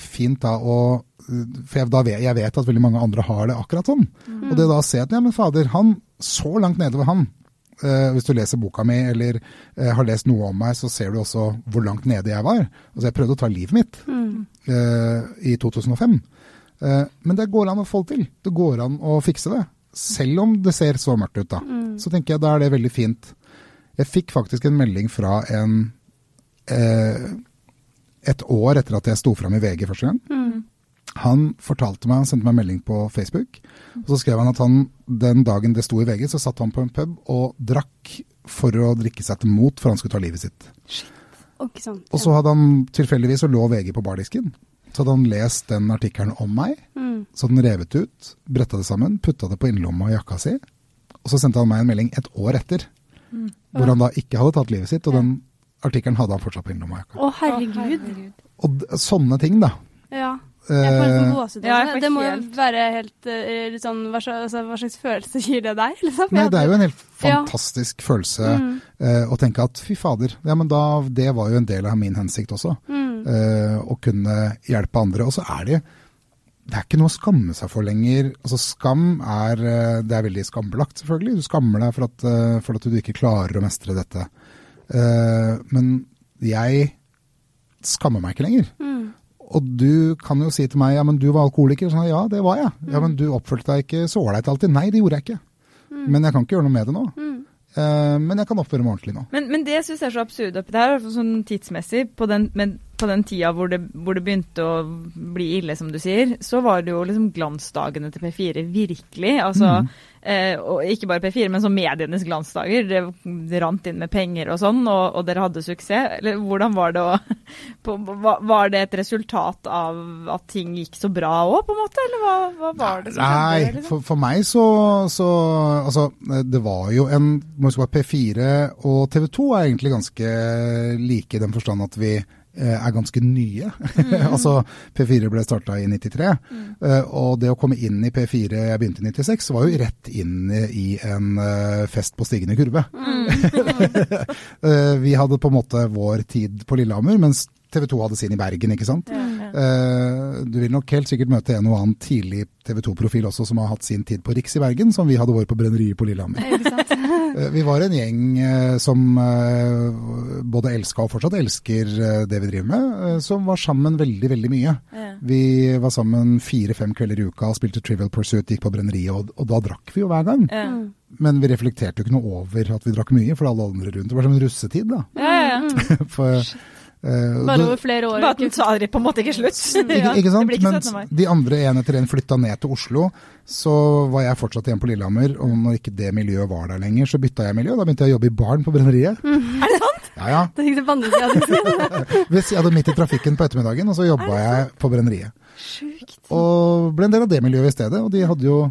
fint da å For jeg, da vet, jeg vet at veldig mange andre har det akkurat sånn. Og det da å se at ja, men fader, han så langt nede ved han. Uh, hvis du leser boka mi eller uh, har lest noe om meg, så ser du også hvor langt nede jeg var. Altså Jeg prøvde å ta livet mitt eh, i 2005. Eh, men det går an å få det til. Det går an å fikse det. Selv om det ser så mørkt ut, da. Så tenker jeg da er det veldig fint. Jeg fikk faktisk en melding fra en et år etter at jeg sto fram i VG første gang. Han fortalte meg, han sendte meg en melding på Facebook, og så skrev han at han den dagen det sto i VG, så satt han på en pub og drakk for å drikke seg til mot, for han skulle ta livet sitt. Shit, Ikke sant. Og så hadde han tilfeldigvis, så lå VG på bardisken, så hadde han lest den artikkelen om meg, Mm. så hadde han revet ut, bretta det sammen, putta det på innerlomma i jakka si, og så sendte han meg en melding et år etter, hvor han da ikke hadde tatt livet sitt, og den artikkelen hadde han fortsatt på innerlomma i jakka. Å, herregud. Og d- sånne ting, da. Ja. Jeg får litt Eh, gåsehud. Ja, det. Må jo være helt eh, litt sånn hva slags, altså, hva slags følelse gir det deg, liksom? Nei, det er jo en helt Ja. fantastisk følelse Mm. eh, å tenke at fy fader, ja, men da, det var jo en del av min hensikt også. Mm. eh, å kunne hjelpe andre. Og så er det det er ikke noe å skamme seg for lenger. Altså Skam er det er veldig skambelagt, selvfølgelig. Du skammer deg for at, for at du ikke klarer å mestre dette. Eh, men jeg skammer meg ikke lenger. Mm. Og du kan jo si til meg ja, men du var alkoholiker. Sånn, ja, det var jeg. Ja, men du oppførte deg ikke så ålreit alltid. Nei, det gjorde jeg ikke. Men jeg kan ikke gjøre noe med det nå. Mm. Eh, men jeg kan oppføre meg ordentlig nå. Men, men det syns jeg er så absurd oppi det her, sånn tidsmessig. På den, men på den tida hvor det, hvor det begynte å bli ille, som du sier, så var det jo liksom glansdagene til P4 virkelig. Altså, eh, og ikke bare P4, men så medienes glansdager. Det, det rant inn med penger og sånn, og, og dere hadde suksess. Eller hvordan var det å på, var, det et resultat av at ting gikk så bra òg, på en måte? Eller hva, hva var det som Nei, skjedde? Liksom? for, for meg så, så Altså, det var jo en må huske på at P4 og TV 2 er egentlig ganske like i den forstand at vi er ganske nye. altså, P4 ble starta i 93, eh, og det å komme inn i P4 jeg begynte i 96, var jo rett inn i en eh, fest på stigende kurve. Eh, vi hadde på en måte vår tid på Lillehammer, mens TV 2 hadde sin i Bergen, ikke sant. Ja, ja. Eh, du vil nok helt sikkert møte en og annen tidlig TV 2-profil også som har hatt sin tid på Riks i Bergen, som vi hadde vår på Brenneriet på Lillehammer. Ikke sant? Eh, vi var en gjeng eh, som eh, både elska og fortsatt elsker det vi driver med, som var sammen veldig, veldig mye. Ja. Vi var sammen fire-fem kvelder i uka spilte Trivial Pursuit, gikk på Brenneriet, og, og da drakk vi jo hver gang. Ja. Mm. Men vi reflekterte jo ikke noe over at vi drakk mye, for alle andre rundt. Det var som en russetid, da. Ja, ja, ja. For, Bare over flere år. Bare at den sa på en måte ikke slutt. Ikke, Ja, ikke sant? Ikke Mens de andre en etter en flytta ned til Oslo, så var jeg fortsatt igjen på Lillehammer. Og når ikke det miljøet var der lenger, så bytta jeg miljø. Da begynte jeg å jobbe i baren på Brenneriet. Er det sant? Ja, ja. Det gikk det på andre. Hvis jeg hadde midt i trafikken på ettermiddagen, og så jobba jeg på Brenneriet. Sjukt. Og ble en del av det miljøet i stedet. Og de hadde jo,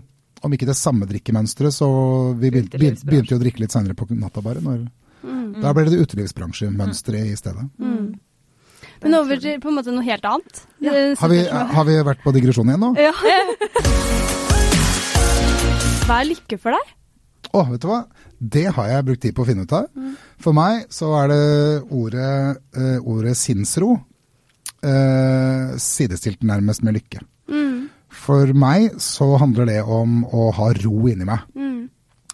om ikke det samme drikkemønsteret, så vi begynte, begynte jo å drikke litt seinere på natta bare. Når, Mm. Da ble det utelivsbransjemønsteret i stedet. Mm. Men over til på en måte noe helt annet. Ja. Har vi, har vi vært på digresjon igjen nå? Ja. Hva er lykke for deg? Å, vet du hva? Det har jeg brukt tid på å finne ut av. For meg så er det ordet, eh, ordet sinnsro eh, sidestilt nærmest med lykke. Mm. For meg så handler det om å ha ro inni meg. Mm.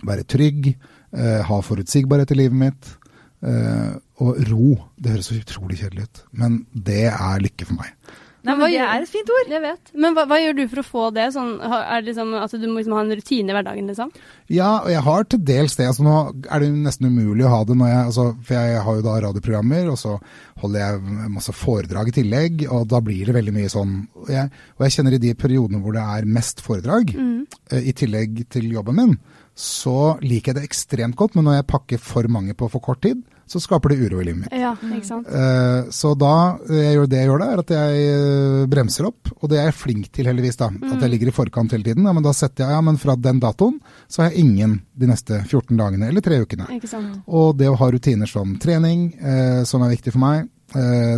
Være trygg, eh, ha forutsigbarhet i livet mitt. Eh, og ro, det høres så utrolig kjedelig ut, men det er lykke for meg. Nei, men det er et fint ord. Jeg vet. Men hva, hva gjør du for å få det? Sånn, er det liksom altså, du må liksom ha en rutine i hverdagen, liksom? Ja, og jeg har til dels det. Altså, nå er det jo nesten umulig å ha det når jeg altså, For jeg har jo da radioprogrammer, og så holder jeg masse foredrag i tillegg, og da blir det veldig mye sånn Og jeg, og jeg kjenner i de periodene hvor det er mest foredrag, mm. i tillegg til jobben min, så liker jeg det ekstremt godt, men når jeg pakker for mange på for kort tid, så skaper det uro i livet mitt. Ja, ikke sant? Eh, Så da, jeg gjør det jeg gjør da, er at jeg eh, bremser opp, og det er jeg flink til heldigvis da, at jeg ligger i forkant hele tiden. Ja, men da setter jeg, ja, men fra den datoen, så har jeg ingen de neste 14 dagene eller tre ukene. Ikke sant? Og det å ha rutiner som trening, eh, som er viktig for meg,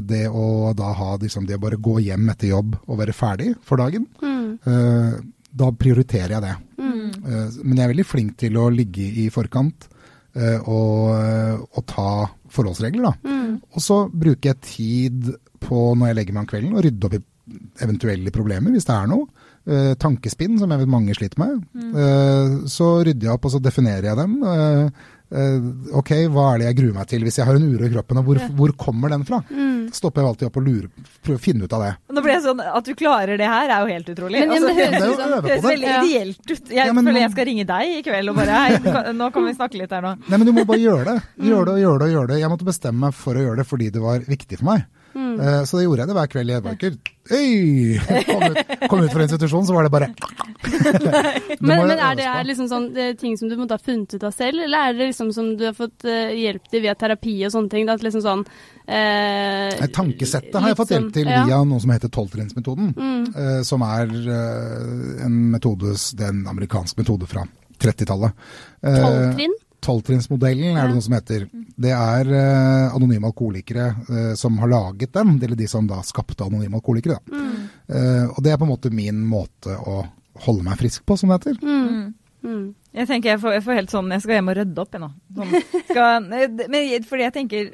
det å da ha liksom, det å bare gå hjem etter jobb og være ferdig for dagen, Mm. da prioriterer jeg det. Mm. Men jeg er veldig flink til å ligge i forkant og, og ta forholdsregler, da. Mm. Og så bruker jeg tid på når jeg legger meg om kvelden, å rydde opp i eventuelle problemer, hvis det er noe. eh, tankespinn, som jeg vet mange sliter med. Eh, så rydder jeg opp, og så definerer jeg dem. Eh, eh, ok, hva er det jeg gruer meg til hvis jeg har en uro i kroppen, og hvor, hvor kommer den fra? Stopper jeg alltid opp og lurer, prøver å finne ut av det. Nå blir jeg sånn, At du klarer det her, er jo helt utrolig. Men, altså, men det høres Det veldig Ja. ideelt ut. Jeg Ja, men føler jeg skal ringe deg i kveld og bare Hei, nå kan vi snakke litt her nå. Nei, men du må bare gjøre det. Gjøre det og gjøre det og gjøre det. Jeg måtte bestemme meg for å gjøre det fordi det var viktig for meg. Eh, så det gjorde jeg det hver kveld. Var ikke Øy! Kom ut, kom ut fra institusjonen, så var det bare Men, men er det er liksom sånn det er ting som du måtte ha funnet ut av selv, eller er det liksom som du har fått eh, hjelp til via terapi og sånne ting? Er liksom sånn eh, Tankesettet har jeg fått hjelp til ja. Mm. via noe som heter tolvtrinnsmetoden. eh, som er eh, en metode, det er en amerikansk metode fra 30-tallet. Eh, Tolvtrinn? Tolvtrinnsmodellen er det noe som heter. Det er eh, anonyme alkoholikere eh, som har laget den, eller de som da skapte anonyme alkoholikere. Mm. Eh, og det er på en måte min måte å holde meg frisk på, som det heter. Mm. Jeg tenker jeg får, jeg får helt sånn Jeg skal hjem og rydde opp, jeg nå. Sånn, skal, men fordi jeg tenker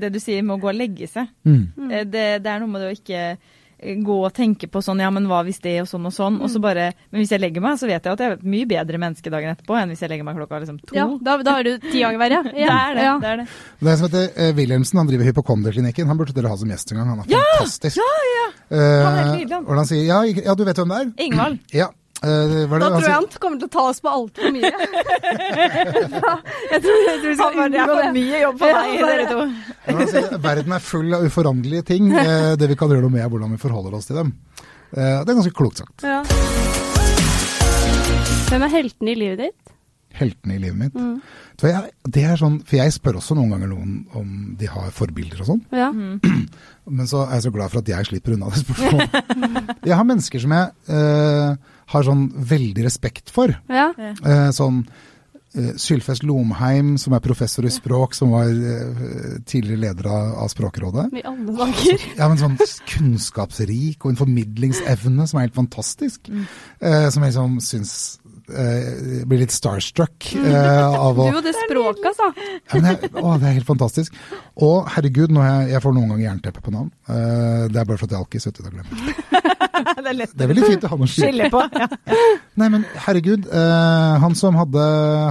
det du sier med å gå og legge seg. Mm. Eh, Det, det er noe med det å ikke eh, gå og tenke på sånn ja, men hva hvis det og sånn og sånn. Og så bare Men hvis jeg legger meg, så vet jeg at jeg er et mye bedre menneske dagen etterpå enn hvis jeg legger meg klokka liksom to. Ja, da, da er du ti ganger verre. Det er det. Ja. det, er det. Det er som heter eh, Wilhelmsen, han driver hypokonderklinikken. Han burde dere ha som gjest en gang. Han er fantastisk. Ja, ja! Eh, Han er helt nydelig, han. han sier ja, ja, du vet hvem det er? Ingvald. Ja. Det Da tror jeg han kommer til å ta oss på altfor mye. jeg tror, jeg tror vi skal Han det er for mye jobb for meg, dere to. Ja, Verden er full av uforanderlige ting. Eh, det vi kan gjøre noe med, er hvordan vi forholder oss til dem. Eh, det er ganske klokt sagt. Ja. Hvem er heltene i livet ditt? Heltene i livet mitt. Mm. Så jeg, det er sånn, for jeg spør også noen ganger noen om de har forbilder og sånn. Ja. Men så er jeg så glad for at jeg slipper unna det spørsmålet. Jeg har mennesker som jeg eh, har sånn veldig respekt for. ja. Eh, sånn eh, Sylfest Lomheim, som er professor i språk, som var eh, tidligere leder av, Språkrådet. I alle dager. Ja, men sånn kunnskapsrik og en formidlingsevne som er helt fantastisk. Eh, som jeg liksom syns eh, blir litt starstruck eh, av å Du og det språket, altså. ja, men jeg, å, det er helt fantastisk. Og herregud, jeg, jeg får noen ganger jernteppe på navn. Eh, det er bare for at jeg er alkis, uten å glemme jeg. Det er lett Det er veldig fint å ha noe å skille på. Ja. Nei, men herregud. eh, han som hadde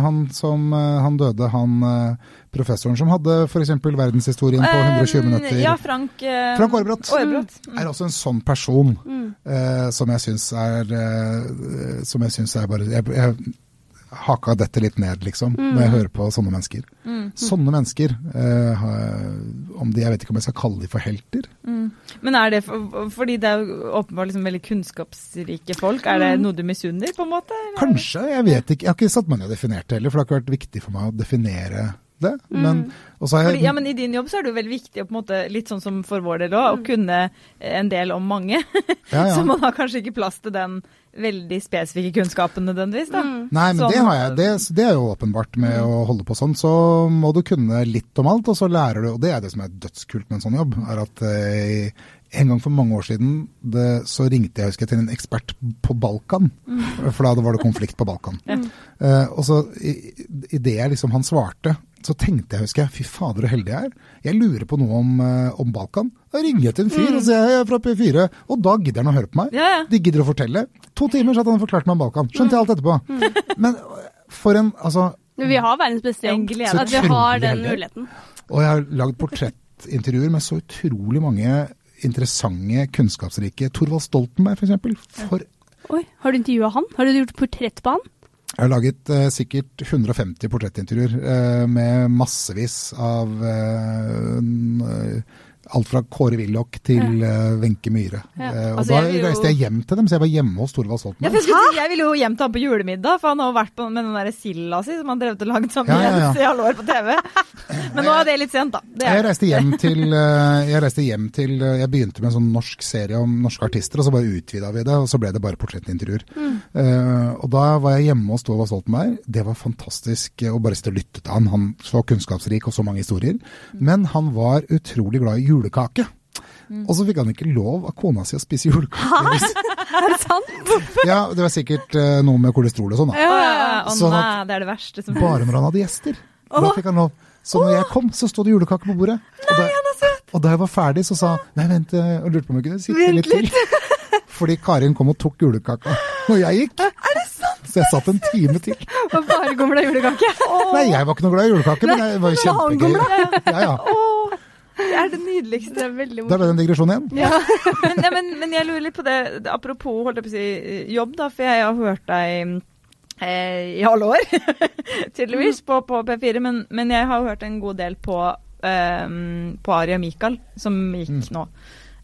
Han som eh, Han døde, han eh, professoren som hadde f.eks. verdenshistorien på 120 minutter. Ja, Frank eh, Frank Aarebrot. Aarebrot. er også en sånn person Mm. eh, som jeg syns er eh, Som jeg syns er bare Jeg, jeg haka dette litt ned, liksom, når jeg hører på sånne mennesker. Sånne mennesker, eh, om de, jeg vet ikke om jeg skal kalle de for helter. Men er det for, fordi det er åpenbart liksom veldig kunnskapsrike folk? Er det noe du misunner, på en måte? eller? Kanskje, jeg vet ikke. Jeg har ikke satt meg ned og definert det heller, for det har ikke vært viktig for meg å definere det. Men, og så har jeg, Fordi, ja, men I din jobb så er det jo veldig viktig, på en måte, litt sånn som for vår del òg, å kunne en del om mange. Ja, ja. Så man har kanskje ikke plass til den veldig spesifikke kunnskapen nødvendigvis. da. Nei, men Sånn- det har jeg. Det, det er jo åpenbart med å holde på sånn. Så må du kunne litt om alt, og så lærer du. Og det er det som er dødskult med en sånn jobb. er at eh, En gang for mange år siden det, så ringte jeg husker jeg, til en ekspert på Balkan. For da var det konflikt på Balkan. Eh, og så i, i det jeg liksom han svarte, så tenkte jeg, husker jeg, fy fader så heldig jeg er. Jeg lurer på noe om, eh, om Balkan. Da ringer jeg til en fyr og sier jeg er fra P4, og da gidder han å høre på meg. Ja, ja. De gidder å fortelle. To timer satt han han forklart meg om Balkan. Skjønte jeg alt etterpå. Men for en Altså, Men Vi har verdens beste jobb. glede. At vi har den heldig. muligheten. og jeg har lagd portrettintervjuer med så utrolig mange interessante, kunnskapsrike Torvald Stoltenberg, f.eks. For Oi, Har du intervjua han? Har du gjort portrett på han? Jeg har laget eh, sikkert 150 portrettintervjuer eh, med massevis av eh, eh, Alt fra Kåre Willoch til Wenche ja. Myhre. Ja. Eh, og Altså, da jeg jo- reiste jeg hjem til dem, så jeg var hjemme hos Thorvald Stoltenberg. Ja, jeg, skulle jeg ville jo hjem til han på julemiddag, for han har jo vært på, med den der silda si som han drev og langt sammen Ja, ja, i alle år på TV. Men nå er det litt sent, da. Det Jeg reiste hjem til, eh, jeg reiste hjem til eh, Jeg begynte med en sånn norsk serie om norske artister, og så bare utvida vi det, og så ble det bare portrettintervjuer. Eh, og da var jeg hjemme hos Thorvald Stoltenberg. Det var fantastisk eh, å bare sitte og lytte til han. Han så kunnskapsrik og så mange historier. Men han var utrolig glad i julekake. Og så fikk han ikke lov av kona si å spise julekake. Er det sant? Ja, det var sikkert uh, noe med kolesterol og sånn, da. Ja, ja. Å Sånn nei, det er det verste som Bare når han hadde gjester. Da fikk han lov. Så når jeg kom, så sto det julekake på bordet. Og da, og da jeg var ferdig, så sa han nei, vent, eh, og lurte på om jeg kunne sitte litt til. fordi Karin kom og tok julekaka, når jeg gikk. Er det sant? Så jeg satt en time til. Og bare gomla julekake. Nei, jeg var ikke noe glad i julekake, men det var jo kjempegøy. Ja, ja. Det er det nydeligste. Det er veldig Da ble det en digresjon igjen. Ja. men, nei, men, men jeg lurer litt på det, apropos holdt jeg på å si, jobb, da, for jeg har hørt deg eh, i alle år, tydeligvis, på, på P4. Men, men jeg har hørt en god del på, eh, på Ari og Mikael, som gikk nå.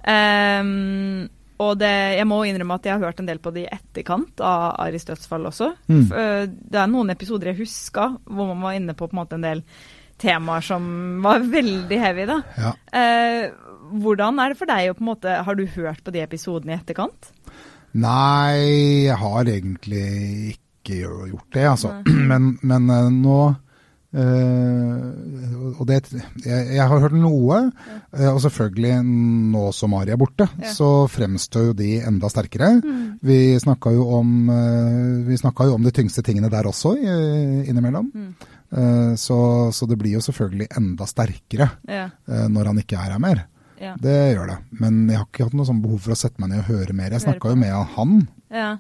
Ehm, og det, jeg må innrømme at jeg har hørt en del på det i etterkant av Aris dødsfall også. Mm. Eh, Det er noen episoder jeg huska hvor man var inne på, på en, måte en del temaer som var veldig heavy. da. Ja. Eh, hvordan er det for deg å på en måte Har du hørt på de episodene i etterkant? Nei, jeg har egentlig ikke gjort det, altså. Men, men eh, nå eh, og det, jeg, jeg har hørt noe, eh, og selvfølgelig nå som Mari er borte, Ja. så fremstår jo de enda sterkere. Vi snakka jo, om, vi snakket jo om de tyngste tingene der også innimellom. Eh, Så, så det blir jo selvfølgelig enda sterkere Ja. eh, når han ikke er her mer. Ja. Det gjør det. Men jeg har ikke hatt noe sånn behov for å sette meg ned og høre mer. Jeg snakka jo med han ja.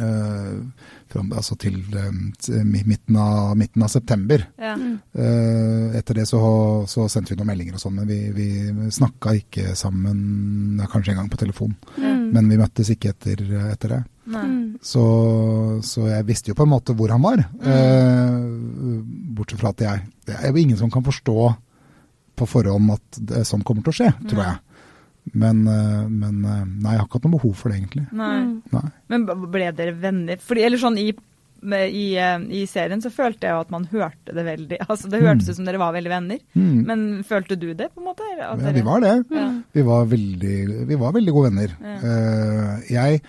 Eh, fram, altså til eh, til midten, av, midten av september. ja. Eh, etter det så, så sendte vi noen meldinger og sånn, men vi, vi snakka ikke sammen ja, kanskje en gang på telefon. Mm. Men vi møttes ikke etter, etter det. Mm. Så, så jeg visste jo på en måte hvor han var. Eh, bortsett fra at jeg Det er jo ingen som kan forstå på forhånd at det, sånn kommer til å skje, tror jeg. Men, eh, men eh, nei, jeg har ikke hatt noe behov for det, egentlig. Nei. Mm. Nei. Men ble dere venner? Fordi, eller sånn i, i, eh, I serien så følte jeg jo at man hørte det veldig Altså Det hørtes ut som dere var veldig venner. Mm. Men følte du det, på en måte? at Ja, vi var det. Ja. Vi var veldig, vi var veldig gode venner. Ja. Eh, jeg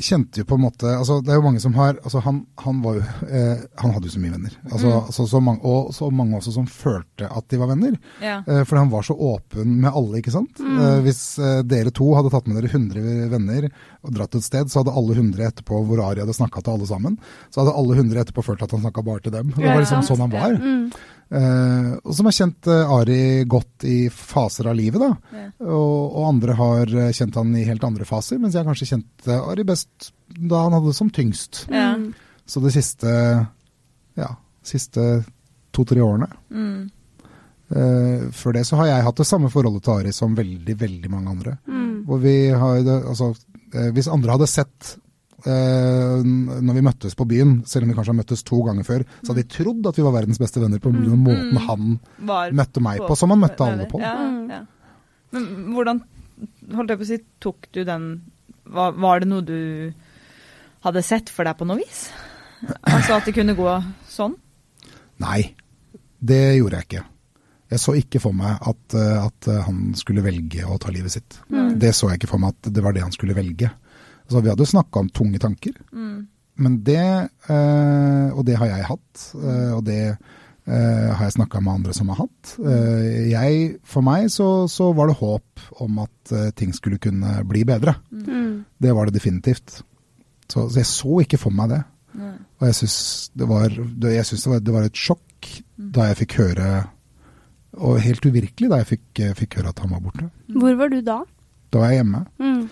kjente jo på en måte altså Det er jo mange som har altså han, han var jo eh, Han hadde jo så mye venner. Altså, Mm. altså så mange, og så mange også som følte at de var venner. Ja. Eh, fordi han var så åpen med alle, ikke sant. Eh, hvis eh, dere to hadde tatt med dere 100 venner og dratt et sted, så hadde alle 100 etterpå, hvor Ari hadde snakka til alle sammen, så hadde alle 100 etterpå følt at han snakka bare til dem. Det var liksom sånn han var. Mm. Eh, og som har kjent uh, Ari godt i faser av livet, da. Ja. Og, og andre har uh, kjent han i helt andre faser, mens jeg kanskje kjente Ari best da han hadde det som tyngst. Ja. Så de siste, ja, siste to-tre årene Mm. Før det så har jeg hatt det samme forholdet til Ari som veldig, veldig mange andre. Mm. Hvor vi har altså, hvis andre hadde sett eh, når vi møttes på byen, selv om vi kanskje har møttes to ganger før, så hadde de trodd at vi var verdens beste venner på grunn av måten Mm. han Var møtte meg på, som han møtte alle på. Ja, Mm. ja. Men hvordan holdt jeg på å si, tok du den var, var det noe du hadde sett for deg på noe vis? Altså at det kunne gå sånn? Nei, det gjorde jeg ikke. Jeg så ikke for meg at, at han skulle velge å ta livet sitt. Mm. Det så jeg ikke for meg at det var det han skulle velge. Altså, vi hadde snakka om tunge tanker, Mm. men det eh, Og det har jeg hatt, eh, og det eh, har jeg snakka med andre som har hatt. Eh, jeg, for meg så, så var det håp om at eh, ting skulle kunne bli bedre. Mm. Det var det definitivt. Så, så jeg så ikke for meg det. Mm. Og jeg syns det det, synes det var, det var et sjokk da jeg fikk høre Og helt uvirkelig da jeg fikk, fikk høre at han var borte. Hvor var du da? Da var jeg hjemme. Mm.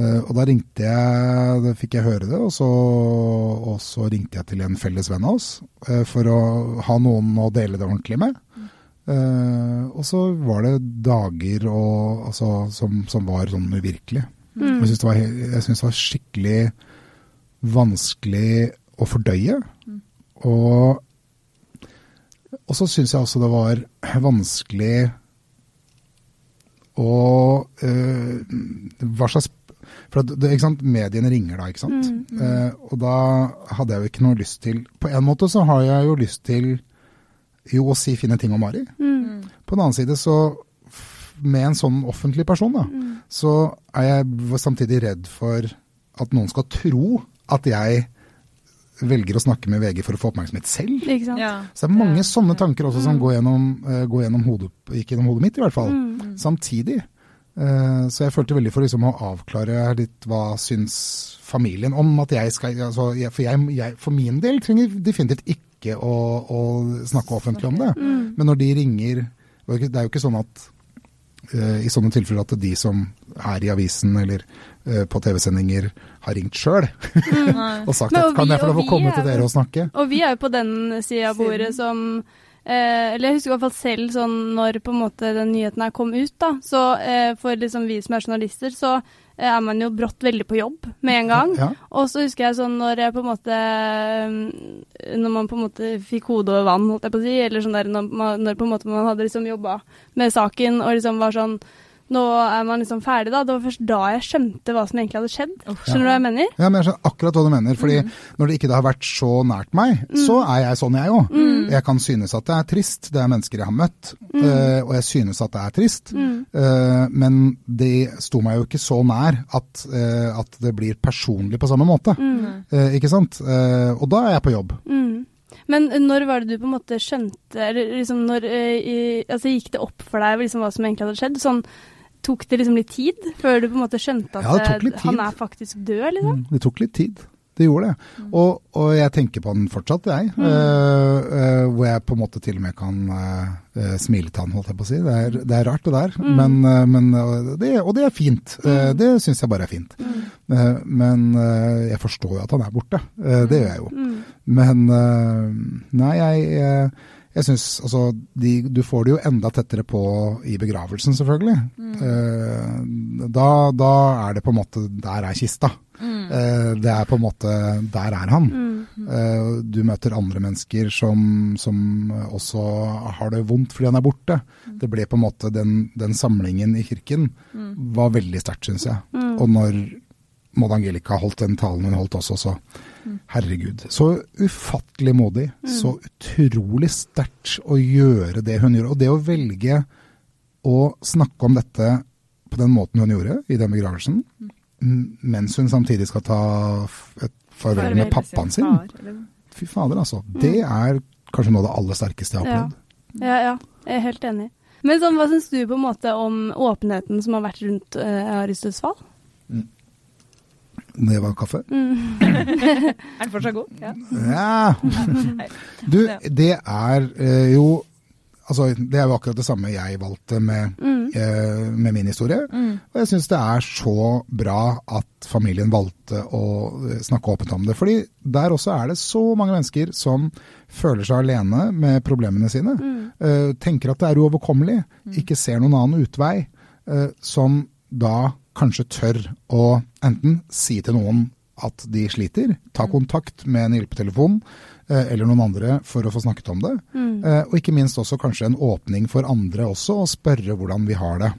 Eh, og da ringte jeg, da fikk jeg høre det, og så, og så ringte jeg til en felles venn av oss uh, for å ha noen å dele det ordentlig med. Uh, og så var det dager og, altså, som, som var sånn uvirkelige. Mm. Jeg syns det, det var skikkelig vanskelig å fordøye. Og, og så syns jeg også det var vanskelig å Hva slags For at det, ikke sant, mediene ringer da, ikke sant. Mm, Eh, og da hadde jeg jo ikke noe lyst til På en måte så har jeg jo lyst til jo å si fine ting om Mari. Mm. På den annen side så med en sånn offentlig person, da, Mm. så er jeg samtidig redd for at noen skal tro at jeg velger å snakke med VG for å få oppmerksomhet selv. Ikke sant? Ja. Så det er mange Ja. sånne tanker også som går gjennom, uh, går gjennom hodet, gikk gjennom hodet mitt, i hvert fall. Mm. Samtidig. Eh, så jeg følte veldig for liksom å avklare litt hva syns familien om at jeg skal altså, For jeg, jeg for min del trenger definitivt ikke å, å snakke offentlig om det. Mm. Men når de ringer Det er jo ikke sånn at uh, i sånne tilfeller at de som er i avisen eller uh, på TV-sendinger har ringt sjøl og sagt Men, at kan vi- jeg få lov å komme til er dere og snakke? Og vi er jo på den sida av bordet som eh, Eller jeg husker i hvert fall selv sånn når på en måte den nyheten her kom ut, da. Så eh, for liksom vi som er journalister, så eh, er man jo brått veldig på jobb med en gang. Ja. Og så husker jeg sånn når jeg på en måte eh, Når man på en måte fikk hodet over vann, holdt jeg på å si, eller sånn der når, man, når på en måte man hadde liksom jobba med saken og liksom var sånn Nå er man liksom ferdig, da. Det var først da jeg skjønte hva som egentlig hadde skjedd. Skjønner du hva jeg mener? Ja, men jeg skjønner akkurat hva du mener. fordi Mm. når det ikke har vært så nært meg, så er jeg sånn jeg òg. Mm. Jeg kan synes at det er trist, det er mennesker jeg har møtt, eh, og jeg synes at det er trist. Mm. Eh, men det sto meg jo ikke så nær at, eh, at det blir personlig på samme måte. Eh, ikke sant? Eh, og da er jeg på jobb. Mm. Men når var det du på en måte skjønte eller liksom når, i, altså Gikk det opp for deg liksom hva som egentlig hadde skjedd? Sånn, tok det liksom litt tid før du på en måte skjønte at Ja, han er faktisk død, liksom? Mm, Det tok litt tid. Det gjorde det. Og, og jeg tenker på den fortsatt, jeg. Mm. Uh, uh, hvor jeg på en måte til og med kan eh, smile til han, holdt jeg på å si. Det er, det er rart, det der. Mm. Men, men, det, og det er fint. Eh, det syns jeg bare er fint. Mm. Men jeg forstår jo at han er borte. Det gjør jeg jo. Mm. Men nei, jeg, jeg syns altså de, Du får det jo enda tettere på i begravelsen, selvfølgelig. Eh, da, da er det på en måte Der er kista. Eh, det er på en måte Der er han. Mm. Eh, du møter andre mennesker som, som også har det vondt fordi han er borte. Det ble på en måte Den, den samlingen i kirken var veldig sterkt, syns jeg. Og når Maud Angelica holdt den talen hun holdt også, så herregud. Så ufattelig modig. Så utrolig sterkt å gjøre det hun gjorde. Og det å velge å snakke om dette på den måten hun gjorde i den begravelsen, m- mens hun samtidig skal ta et farvel med pappaen sin. Fy fader, altså. Det er kanskje noe av det aller sterkeste jeg har opplevd. Ja, ja. Jeg er helt enig. Men sånn, hva syns du på en måte om åpenheten som har vært rundt uh, Aris dødsfall? Det var kaffe. Mm. Er den fortsatt god? Ja. Ja. Du, det er eh, jo Altså, det er jo akkurat det samme jeg valgte med, eh, med min historie. Og jeg syns det er så bra at familien valgte å eh, snakke åpent om det. Fordi der også er det så mange mennesker som føler seg alene med problemene sine. eh, tenker at det er uoverkommelig, ikke ser noen annen utvei. eh, som da kanskje tør å enten si til noen at de sliter, ta kontakt med en hjelpetelefon eh, eller noen andre for å få snakket om det. Mm. Og ikke minst også kanskje en åpning for andre også, å spørre hvordan vi har det.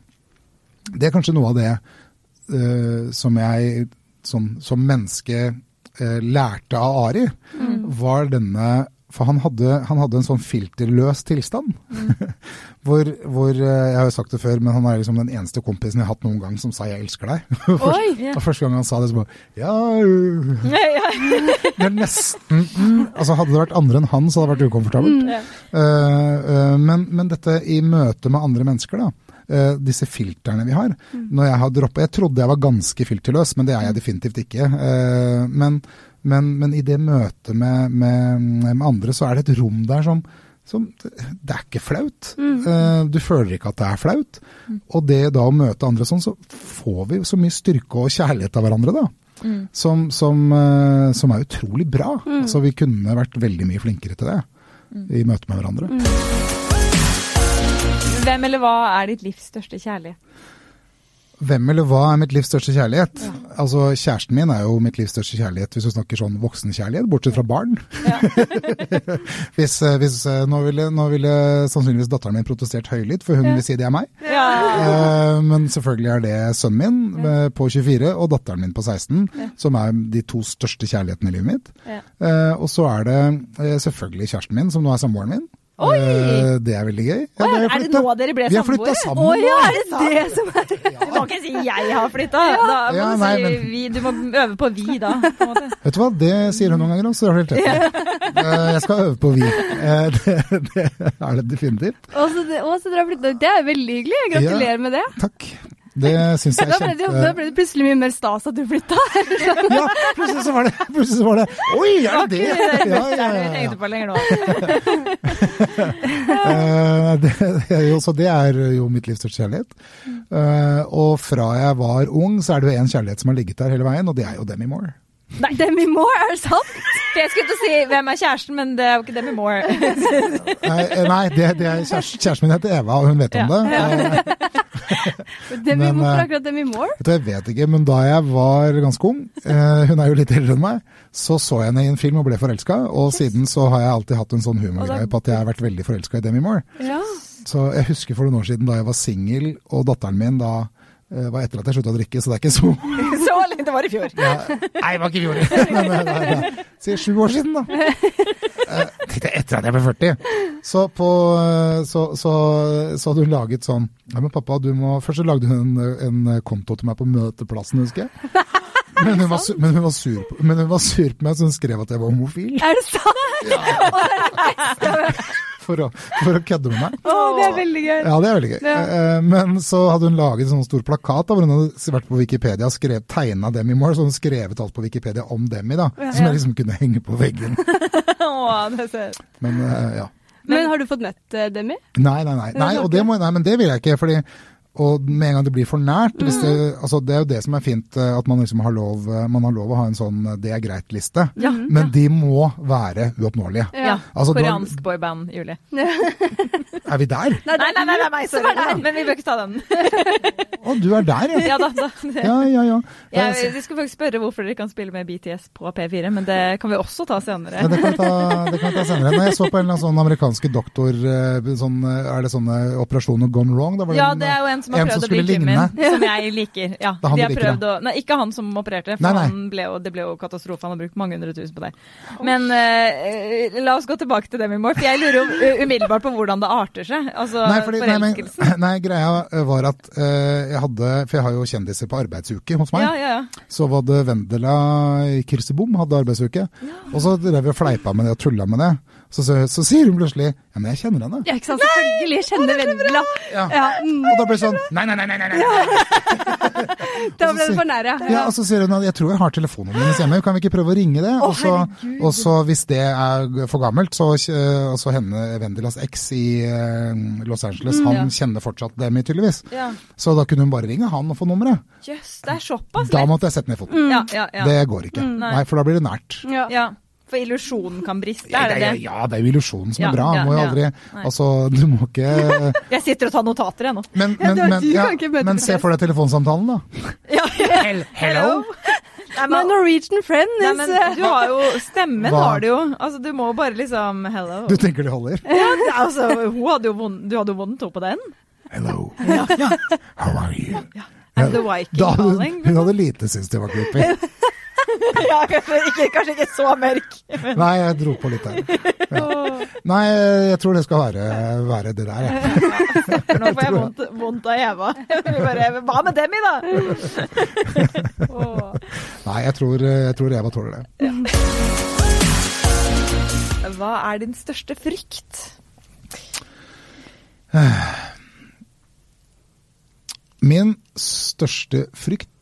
Det er kanskje noe av det uh, som jeg som, som menneske uh, lærte av Ari, var denne For han hadde, han hadde en sånn filterløs tilstand. hvor, hvor eh, Jeg har jo sagt det før, men han er liksom den eneste kompisen jeg har hatt noen gang som sa 'jeg elsker deg'. Oi! yeah. Og første gang han sa det, så bare Ja. Det er nesten mm, Altså Hadde det vært andre enn han, så hadde det vært ukomfortabelt. Mm, yeah. uh, uh, men, men dette i møte med andre mennesker, da. Uh, disse filterne vi har. Når jeg har droppet Jeg trodde jeg var ganske filterløs, men det er jeg definitivt ikke. Uh, men, men, men i det møtet med, med, med andre, så er det et rom der som som, det er ikke flaut. Eh, du føler ikke at det er flaut. Og det da å møte andre sånn, så får vi så mye styrke og kjærlighet av hverandre, da. Som, som, eh, som er utrolig bra. Altså, vi kunne vært veldig mye flinkere til det i møte med hverandre. Hvem eller hva er ditt livs største kjærlighet? Hvem eller hva er mitt livs største kjærlighet? Altså, Kjæresten min er jo mitt livs største kjærlighet, hvis du snakker sånn voksenkjærlighet, bortsett fra barn. hvis, eh, hvis, eh, nå, ville, nå ville sannsynligvis datteren min protestert høylytt, for hun vil si det er meg. Ja. Eh, men selvfølgelig er det sønnen min på 24 og datteren min på 16, som er de to største kjærlighetene i livet mitt. Ja. Eh, og så er det selvfølgelig kjæresten min, som nå er samboeren min. Oi! Eh, det er veldig gøy. Ja, har er det nå dere ble Vi har flytta samboere? sammen. Å ja, er det det som er Du må ikke si 'jeg har flytta'. Da må Ja, du si men- vi. Du må øve på 'vi' da. På måte. Vet du hva, det sier hun noen ganger har helt rett. Jeg skal øve på vi. Eh, Det, det er det definitivt. Og så dere har flyttet. Det er veldig hyggelig. Gratulerer med det. Takk. Det syns jeg Da er ble, det, da ble det plutselig mye mer stas at du flytta. Ja, plutselig så var det så var det Oi, er det det? Ja, ja, ja, ja. Eh, jo, så det er jo mitt livs største kjærlighet. Eh, og fra jeg var ung, så er det jo én kjærlighet som har ligget der hele veien, og det er jo Demi Moore. Nei, Demi Moore, er det sant? For jeg skulle til å si hvem er kjæresten, men det er jo ikke Demi Moore. Nei, eh, nei det, det er kjæresten, kjæresten min heter Eva, og hun vet om det. Demi, Men, hvorfor eh, akkurat Demi Moore? Vet du, jeg vet ikke, men da jeg var ganske ung, eh, hun er jo litt eldre enn meg, så så jeg henne i en film og ble forelska, og siden så har jeg alltid hatt en sånn humorgreie på at jeg har vært veldig forelska i Demi Moore. Ja. Så jeg husker for noen år siden da jeg var singel, og datteren min da var etter at jeg slutta å drikke, så det er ikke så Så lenge det var i fjor. ja, Nei, det var ikke i fjor. Men, nei. Si sju år siden, da. Eh, Tenkte jeg etter at jeg ble 40. Så, på, eh, så, så, så hadde hun laget sånn Nei, men pappa, du må Først så lagde hun en, en konto til meg på møteplassen, husker jeg. Men hun, var, men, hun var sur på, men hun var sur på meg, så hun skrev at jeg var homofil. Er det sant? For å, for å kødde med meg. Oh, det er veldig gøy. Ja, det er veldig gøy. Ja. Eh, Men så hadde hun laget en sånn stor plakat da, hvor hun hadde vært på Wikipedia og tegna Demi Moore, så hun skrevet alt på Wikipedia om Demi, da. Som jeg liksom kunne henge på veggen. Åh, det ser... Men eh, ja. Men har du fått møtt eh, Demi? Nei, nei, nei. nei, og det må, nei men det vil jeg ikke. fordi og med en gang det blir for nært hvis det, altså det er jo det som er fint, eh, at man liksom har lov, eh, man har lov å ha en sånn eh, 'det er greit'-liste. Ja. Men de må være uoppnåelige. Ja. Altså, Koreansk har- boyband, Julie. Er vi der? Nei, nei, nei, det er meg som er der. Men vi bør ikke ta den. Å, du er der, ja. Ja da. da. Ja, ja, ja. ja, Jeg, vi skulle faktisk spørre hvorfor dere kan spille med BTS på P4, men det kan vi også ta senere. Ja, det kan vi ta, det kan vi ta senere. Når jeg så på en eller annen sånn amerikanske doktor sånn, Er det sånne operasjoner gone wrong? Da var Ja, en, det er jo en som har en som å bli Jimin, som jeg liker. Ja, Det er han de har liker, prøvd å Nei, ikke han som opererte, for Nei, nei. Han ble jo, det ble jo katastrofe. Han har brukt mange hundre tusen på det. Men uh, la oss gå tilbake til Demi Moore, for jeg lurer jo uh, umiddelbart på hvordan det arter seg. Altså Nei, fordi, nei, men, forelskelsen. nei, greia eh, var at uh, jeg hadde For jeg har jo kjendiser på arbeidsuke hos meg. Ja, ja, ja. Så var det Vendela Kirsebom hadde arbeidsuke. Og så drev vi og fleipa med det og tulla med det. Så, så, så sier hun plutselig Ja, men jeg kjenner henne. Ja, ikke sant? Selvfølgelig kjenner Vendela. Ja. Ja, mm, Og da blir det sånn Nei, nei, nei, nei! nei, da ble det for nære. Ja, og så sier hun at jeg tror jeg har telefonen hennes hjemme, kan vi ikke prøve å ringe det? Oh, og så hvis det er for gammelt, så uh, henne Vendelas eks i eh, Los Angeles, han ja. kjenner fortsatt Demi tydeligvis. ja. Så da kunne hun bare ringe han og få nummeret. Jøss, det er såpass Da måtte jeg sette ned foten. Ja, ja, ja. Det går ikke. nei. Nei, for da blir det nært. Ja. Ja. For illusjonen kan briste, Ja, er det det? ja, det er jo illusjonen som er bra. ja, må jo aldri, Nei. altså, du må ikke Jeg sitter og tar notater, jeg nå. Men, men, men, ja, men se for deg telefonsamtalen, da. Ja. Hello? Nei, My men, Norwegian friend nei, men du har jo Stemmen Hva? har du jo. Altså, du må bare liksom Hello. Du tenker det holder? Ja, altså, hun hadde jo vond, du hadde jo vondt på den. Hello. How are you? And the Viking Da, hun, calling. hun hadde lite syntes det var creepy. ja, kanskje ikke, kanskje ikke så mørk. Men, Nei, jeg dro på litt der. Ja. Nei, jeg tror det skal være, være det der, jeg. nå får jeg vondt, vondt av Eva. Bare, Hva med Demi, da? Nei, jeg tror, jeg tror Eva tåler det. Hva er din største frykt? Min største frykt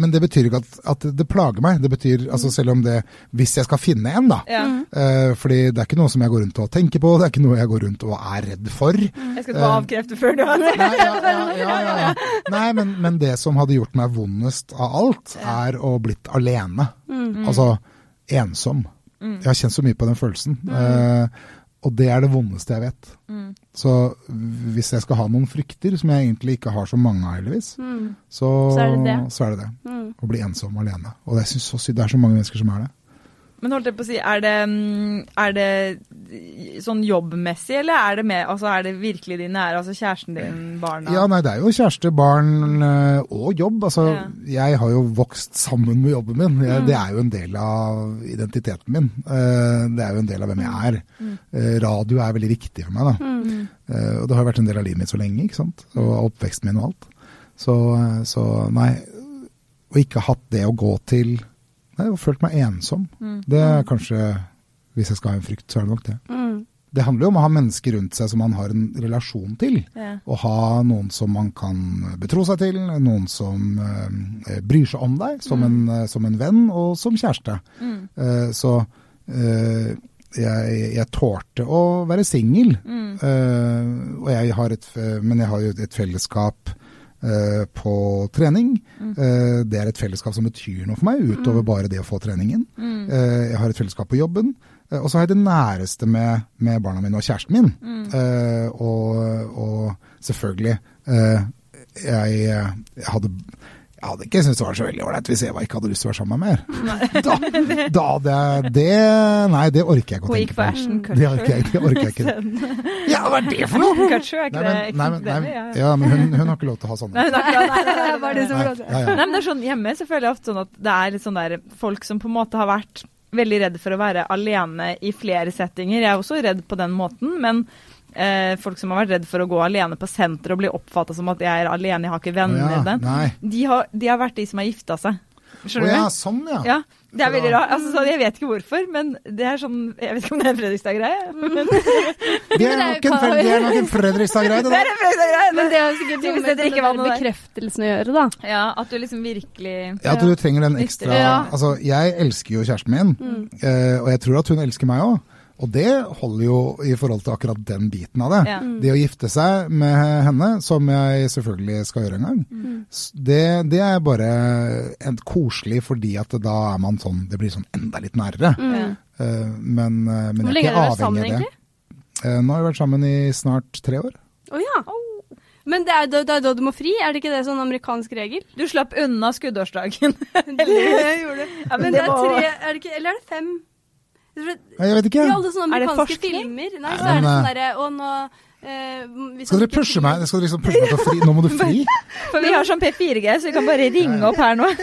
Men det betyr ikke at, at det plager meg. Det betyr, altså Selv om det Hvis jeg skal finne en, da. Ja. Uh, fordi det er ikke noe som jeg går rundt og tenker på, det er ikke noe jeg går rundt og er redd for. Jeg skal bare avkrefte før du har Nei, ja, ja, ja, ja, ja. Nei men, men det som hadde gjort meg vondest av alt, er å blitt alene. Altså ensom. Jeg har kjent så mye på den følelsen. Eh, og det er det vondeste jeg vet. Så hvis jeg skal ha noen frykter, som jeg egentlig ikke har så mange av, heldigvis, så, Så er det det. så er det det. Å bli ensom alene. Og jeg synes så synd det er så mange mennesker som er det. Men holdt jeg på å si, er det, mm, er det sånn jobbmessig, eller er det, med, altså er det virkelig de nære, altså kjæresten din, barna? Ja, nei, det er jo kjæreste, barn øh, og jobb. Altså, Ja. jeg har jo vokst sammen med jobben min. Jeg, Det er jo en del av identiteten min. Eh, det er jo en del av hvem jeg er. Mm. radio er veldig viktig for meg, da. Mm. og det har vært en del av livet mitt så lenge, ikke sant. Og oppveksten min og alt. Så, eh, så nei, å ikke ha hatt det å gå til Nei, og følt meg ensom. Det er kanskje Hvis jeg skal ha en frykt, så er det nok det. mm. det handler jo om å ha mennesker rundt seg som man har en relasjon til. Ja. Og ha noen som man kan betro seg til, noen som eh, bryr seg om deg som, en, eh, som en venn og som kjæreste. Eh, så eh, jeg, jeg tålte å være singel, Mm. jeg har f- men jeg har jo et fellesskap eh, på trening. Eh, det er et fellesskap som betyr noe for meg, utover bare det å få treningen. Eh, jeg har et fellesskap på jobben. Eh, og så har jeg det næreste med, med barna mine og kjæresten min. Eh, og, og selvfølgelig eh, jeg, jeg hadde jeg hadde ikke syntes det var så veldig ålreit hvis Eva ikke hadde lyst til å være sammen med meg mer. Da, da hadde jeg det Nei, det orker jeg ikke å tenke på. Det orker jeg, det orker jeg ikke. Ja, hva er det for noe?! Kutcher, er ikke Nei, men, nei, men, nei? Ja. men hun, hun har ikke lov til å ha sånne. Nei, som. Nei, men det er sånn Hjemme så føler jeg ofte sånn at det er litt sånn der folk som på en måte har vært veldig redd for å være alene i flere settinger. Jeg er også redd på den måten, men eh, folk som har vært redd for å gå alene på senter og bli oppfatta som at jeg er alene, jeg har ikke venner Ja, den, de har, de har vært de som har gifta seg. Å oh, ja, du? sånn ja. Ja, det er veldig rart. Altså, så jeg vet ikke hvorfor, men det er sånn Jeg vet ikke om det er en Fredrikstad-greie. Men Det er nok en, Fred- er en Fredrikstad-greie, det det der. er en Fredrikstad-greie! Men det har sikkert noe det med den der bekreftelsen å gjøre, da. Ja, at du liksom virkelig Ja, at du trenger den ekstra Altså, jeg elsker jo kjæresten min, eh, og jeg tror at hun elsker meg òg. Og det holder jo i forhold til akkurat den biten av det. Ja. Det å gifte seg med henne, som jeg selvfølgelig skal gjøre en gang, mm. det, det er bare en koselig fordi at da er man sånn Det blir sånn enda litt nærere. Mm. Uh, men, eh, men Hvor lenge er har dere vært sammen, egentlig? Uh, nå har vi vært sammen i snart tre år. Å ja. Men det er da, da, da du må fri, er det ikke det sånn amerikansk regel? Du slapp unna skuddårsdagen. Det gjorde du. Ja, Men det er tre, er det ikke, eller er det fem? Jeg vet ikke. I alle sånne Er det amerikanske forskning? filmer Nei, så er det sånn eh, derre Og nå eh, Skal dere pushe meg? Skal dere liksom pushe meg til å fri? Nå må du fri? For vi har sånn P4G, så vi kan bare ringe opp her nå.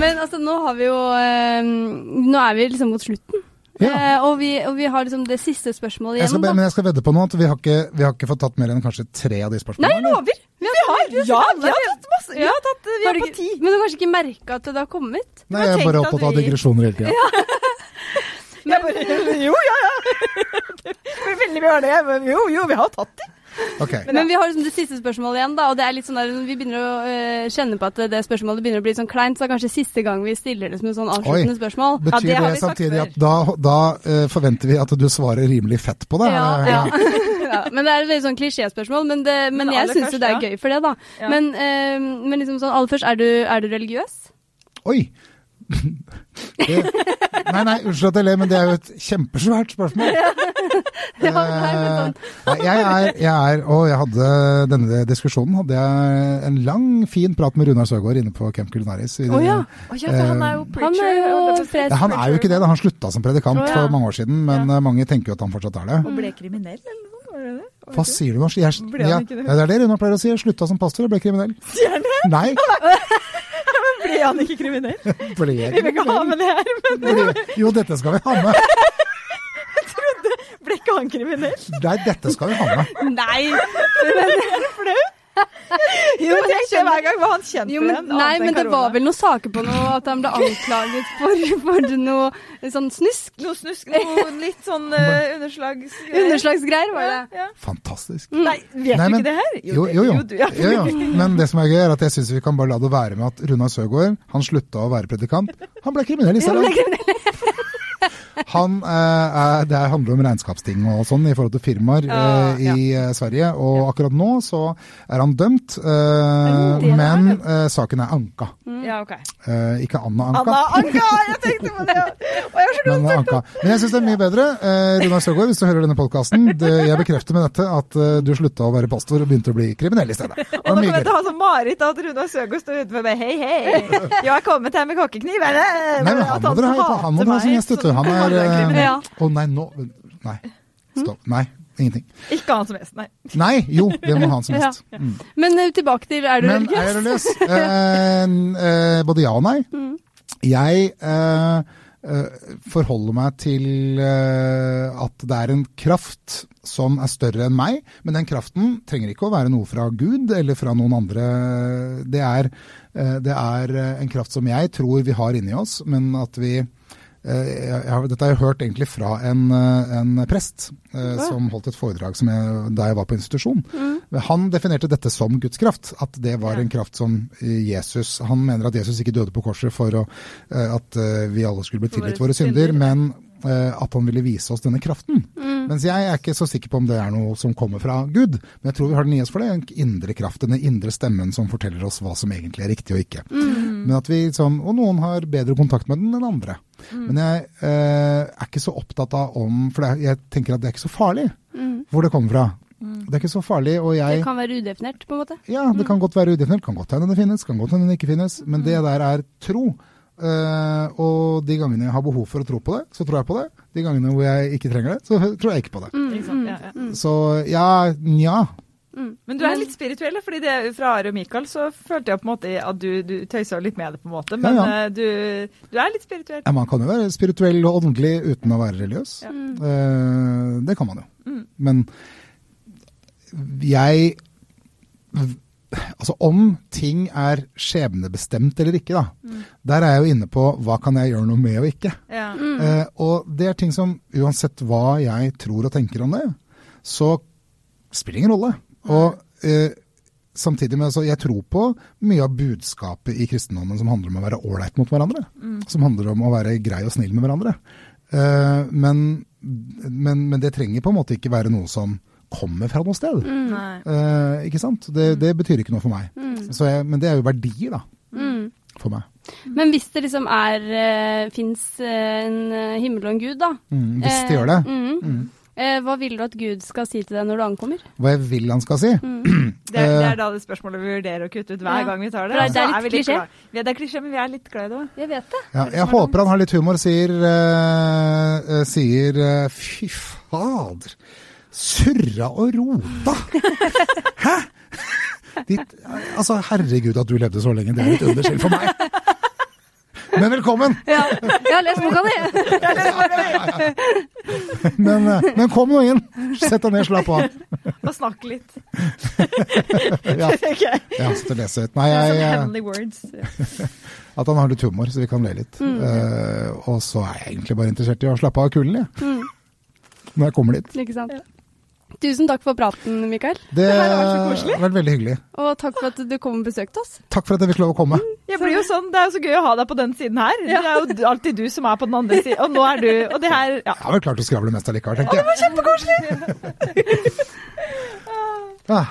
Men altså, nå har vi jo eh, Nå er vi liksom mot slutten. Ja. Eh, og, vi, og vi har liksom det siste spørsmålet Jeg skal, igjen. men jeg skal vedde på noe at vi har ikke, vi har ikke fått tatt mer enn kanskje tre av de Nei, spørsmålene. jeg lover! Vi har, Ja, vi har tatt masse. Vi har tatt, vi Har er på ti. Men du har kanskje ikke merka at det har kommet? Nei, jeg er bare opptatt av vi- digresjoner hele tida. Jeg bare, jo, ja, ja. Det Veldig mye det, men jo, jo, vi har tatt de. Ok. Men vi har liksom det siste spørsmålet igjen, da. Og det er litt sånn der, vi begynner å uh, kjenne på at det spørsmålet begynner å bli sånn kleint, så det er kanskje siste gang vi stiller det som et sånn avsluttende spørsmål. Ja, Betyr det det, samtidig at da, da uh, forventer vi at du svarer rimelig fett på det? Ja, ja. ja, men det er et veldig sånn klisjéspørsmål, men, det, men, Men jeg syns jo det er ja. gøy for det, da. Ja. Men, eh, men liksom sånn aller først, er du, er du religiøs? Oi! Det, nei, nei, unnskyld at jeg ler, men det er jo et kjempesvært spørsmål. Ja, nei, sånn. Eh, nei, jeg er, jeg er Og jeg hadde denne diskusjonen hadde jeg en lang, fin prat med Runar Søgaard inne på Camp Culinaris. i- Å ja. Oh, ja, han er jo Han preacher. er jo han er jo ikke det, da. han slutta som predikant for mange år siden, men eh, mange tenker jo at han fortsatt er det. Og ble kriminell, eller noe? Hva sier du nå? Jeg, det? er det Runar pleier å si. Slutta som pastor og ble kriminell. Sier han det? Nei, Ble han ikke kriminell? ble Vi vil ikke ha med det her, men Ble- Jo, dette skal vi ha med. ble ikke han kriminell? Nei, dette skal vi ha med. Nei! Jo, men jeg tenkte hver gang var han kjent Jo, men, den. nei, men det var vel noen saker på noe at han ble anklaget for, for noe sånn snusk? Noe snusk, noe litt sånn uh, underslags... Underslagsgreier, var det. Ja, ja. Fantastisk. Nei, vet Nei, du ikke det her? Jo, jo, jo. du, ja. jo, jo. Men det som er gøy, er at jeg syns vi kan bare la det være med at Runar Søgaard han slutta å være predikant. Han ble kriminell i stedet. Han, eh, det handler om regnskapsting og sånn i forhold til firmaer eh, i ja. Sverige. Og akkurat nå så er han dømt, eh, men eh, saken er anka. Ja, okay. Eh, ikke Anna Anka. Anna Anka! Jeg tenkte på det! Og jeg Men, eh, Anka. men jeg syns det er mye bedre. Eh, Runar Søgaard, hvis du hører denne podkasten, jeg bekrefter med dette at eh, du slutta å være pastor og begynte å bli kriminell i stedet. Og nå kommer jeg til å ha så mareritt at Runar Søgaard står utenfor meg hei, hei. Jeg har kommet her med kokkekniv. eller? Nei, men han må dere ha, han må dere ha som gjest, vet du. Han er eh, Ja. Å nei, nå Nei. Stopp. Nei, ingenting. Ikke han som gjest, nei. Nei, jo, det må han som Ja. gjest. Mm. Men eh, tilbake til er du Men er du løs? Uh, Eh, eh, både ja og nei. Mm. Jeg eh, forholder meg til at det er en kraft som er større enn meg, men den kraften trenger ikke å være noe fra Gud eller fra noen andre. Det er, det er en kraft som jeg tror vi har inni oss, men at vi jeg, jeg, har- Dette har jeg hørt egentlig fra en, eh, en prest eh, som holdt et foredrag som jeg, da jeg var på institusjon. Mm. Han definerte dette som Guds kraft. At det var Ja. en kraft som eh, Jesus Han mener at Jesus ikke døde på korset for å, eh, at eh, vi alle skulle bli tilgitt våre synder, men eh, at han ville vise oss denne kraften. Mens jeg er ikke så sikker på om det er noe som kommer fra Gud. Men jeg tror vi har den i oss for det. En indre kraft, denne indre stemmen som forteller oss hva som egentlig er riktig og ikke. Men at vi liksom, Og noen har bedre kontakt med den enn andre. Men jeg eh, er ikke så opptatt av om For er- jeg tenker at det er ikke så farlig hvor det kommer fra. Det er ikke så farlig, og jeg Det kan være udefinert, på en måte. ja, det kan godt være udefinert, kan godt hende det finnes, kan godt hende det ikke finnes, men det der er tro. Uh, og de gangene jeg har behov for å tro på det, så tror jeg på det. De gangene hvor jeg ikke trenger det, så tror jeg ikke på det. Mm, mm, Ja, ja. Så ja, nja. Men du er litt spirituell, fordi det, fra Are og Mikael så følte jeg på en måte at du, du tøysa litt med det, på en måte. Men Ja, ja. eh, Du, du er litt spirituell. Ja, man kan jo være spirituell og åndelig uten å være religiøs. Ja. Eh, det kan man jo. Mm. Men jeg Altså om ting er skjebnebestemt eller ikke, da. Mm. Der er jeg jo inne på hva kan jeg gjøre noe med og ikke. Ja. Eh, og det er ting som uansett hva jeg tror og tenker om det, så spiller ingen rolle. Og eh, samtidig med altså, jeg tror på mye av budskapet i kristendommen som handler om å være ålreit mot hverandre. Som handler om å være grei og snill med hverandre. Eh, men, men, men det trenger på en måte ikke være noe som kommer fra noe sted. Mm, Eh, ikke sant? Det, det betyr ikke noe for meg. Så jeg, men det er jo verdier, da. Mm. For meg. Men hvis det liksom er uh, Fins en eh, himmel og en gud, da. Mm, hvis det gjør det. mm, Mm. eh, hva vil du at Gud skal si til deg når du ankommer? Hva jeg vil han skal si. Det, er, det er da det spørsmålet vi vurderer å kutte ut hver Ja. gang vi tar det. Det- er litt vi klisjé. Ja, det er klisjé, men vi er litt glad i det òg. Jeg vet det. Ja, jeg håper han har litt humor, sier, eh, eh, sier uh, Fy fader. Surra og rota! Hæ?! Ditt, altså, herregud at du levde så lenge. Det er et underskill for meg. Men velkommen! Ja, jeg har lest boka di! Men, eh, men kom nå inn! Sett deg ned, slapp av. Og snakk litt. Ja, jeg har lyst til å lese ut. Nei, jeg, eh. At han har litt humor, så vi kan le litt. Eh, og så er jeg egentlig bare interessert i å slappe av kulden, jeg. Når jeg kommer dit. Ikke sant. Tusen takk for praten, Mikael. Det her har vært så har vært veldig hyggelig. Og takk for at du kom og besøkte oss. Takk for at jeg fikk lov å komme. Jeg blir jo sånn, Det er jo så gøy å ha deg på den siden her. Det er jo alltid du som er på den andre siden. Og nå er du Og det her ja. Jeg har vel klart å skravle mest allikevel, tenker jeg. Å, det var Kjempekoselig! Ah,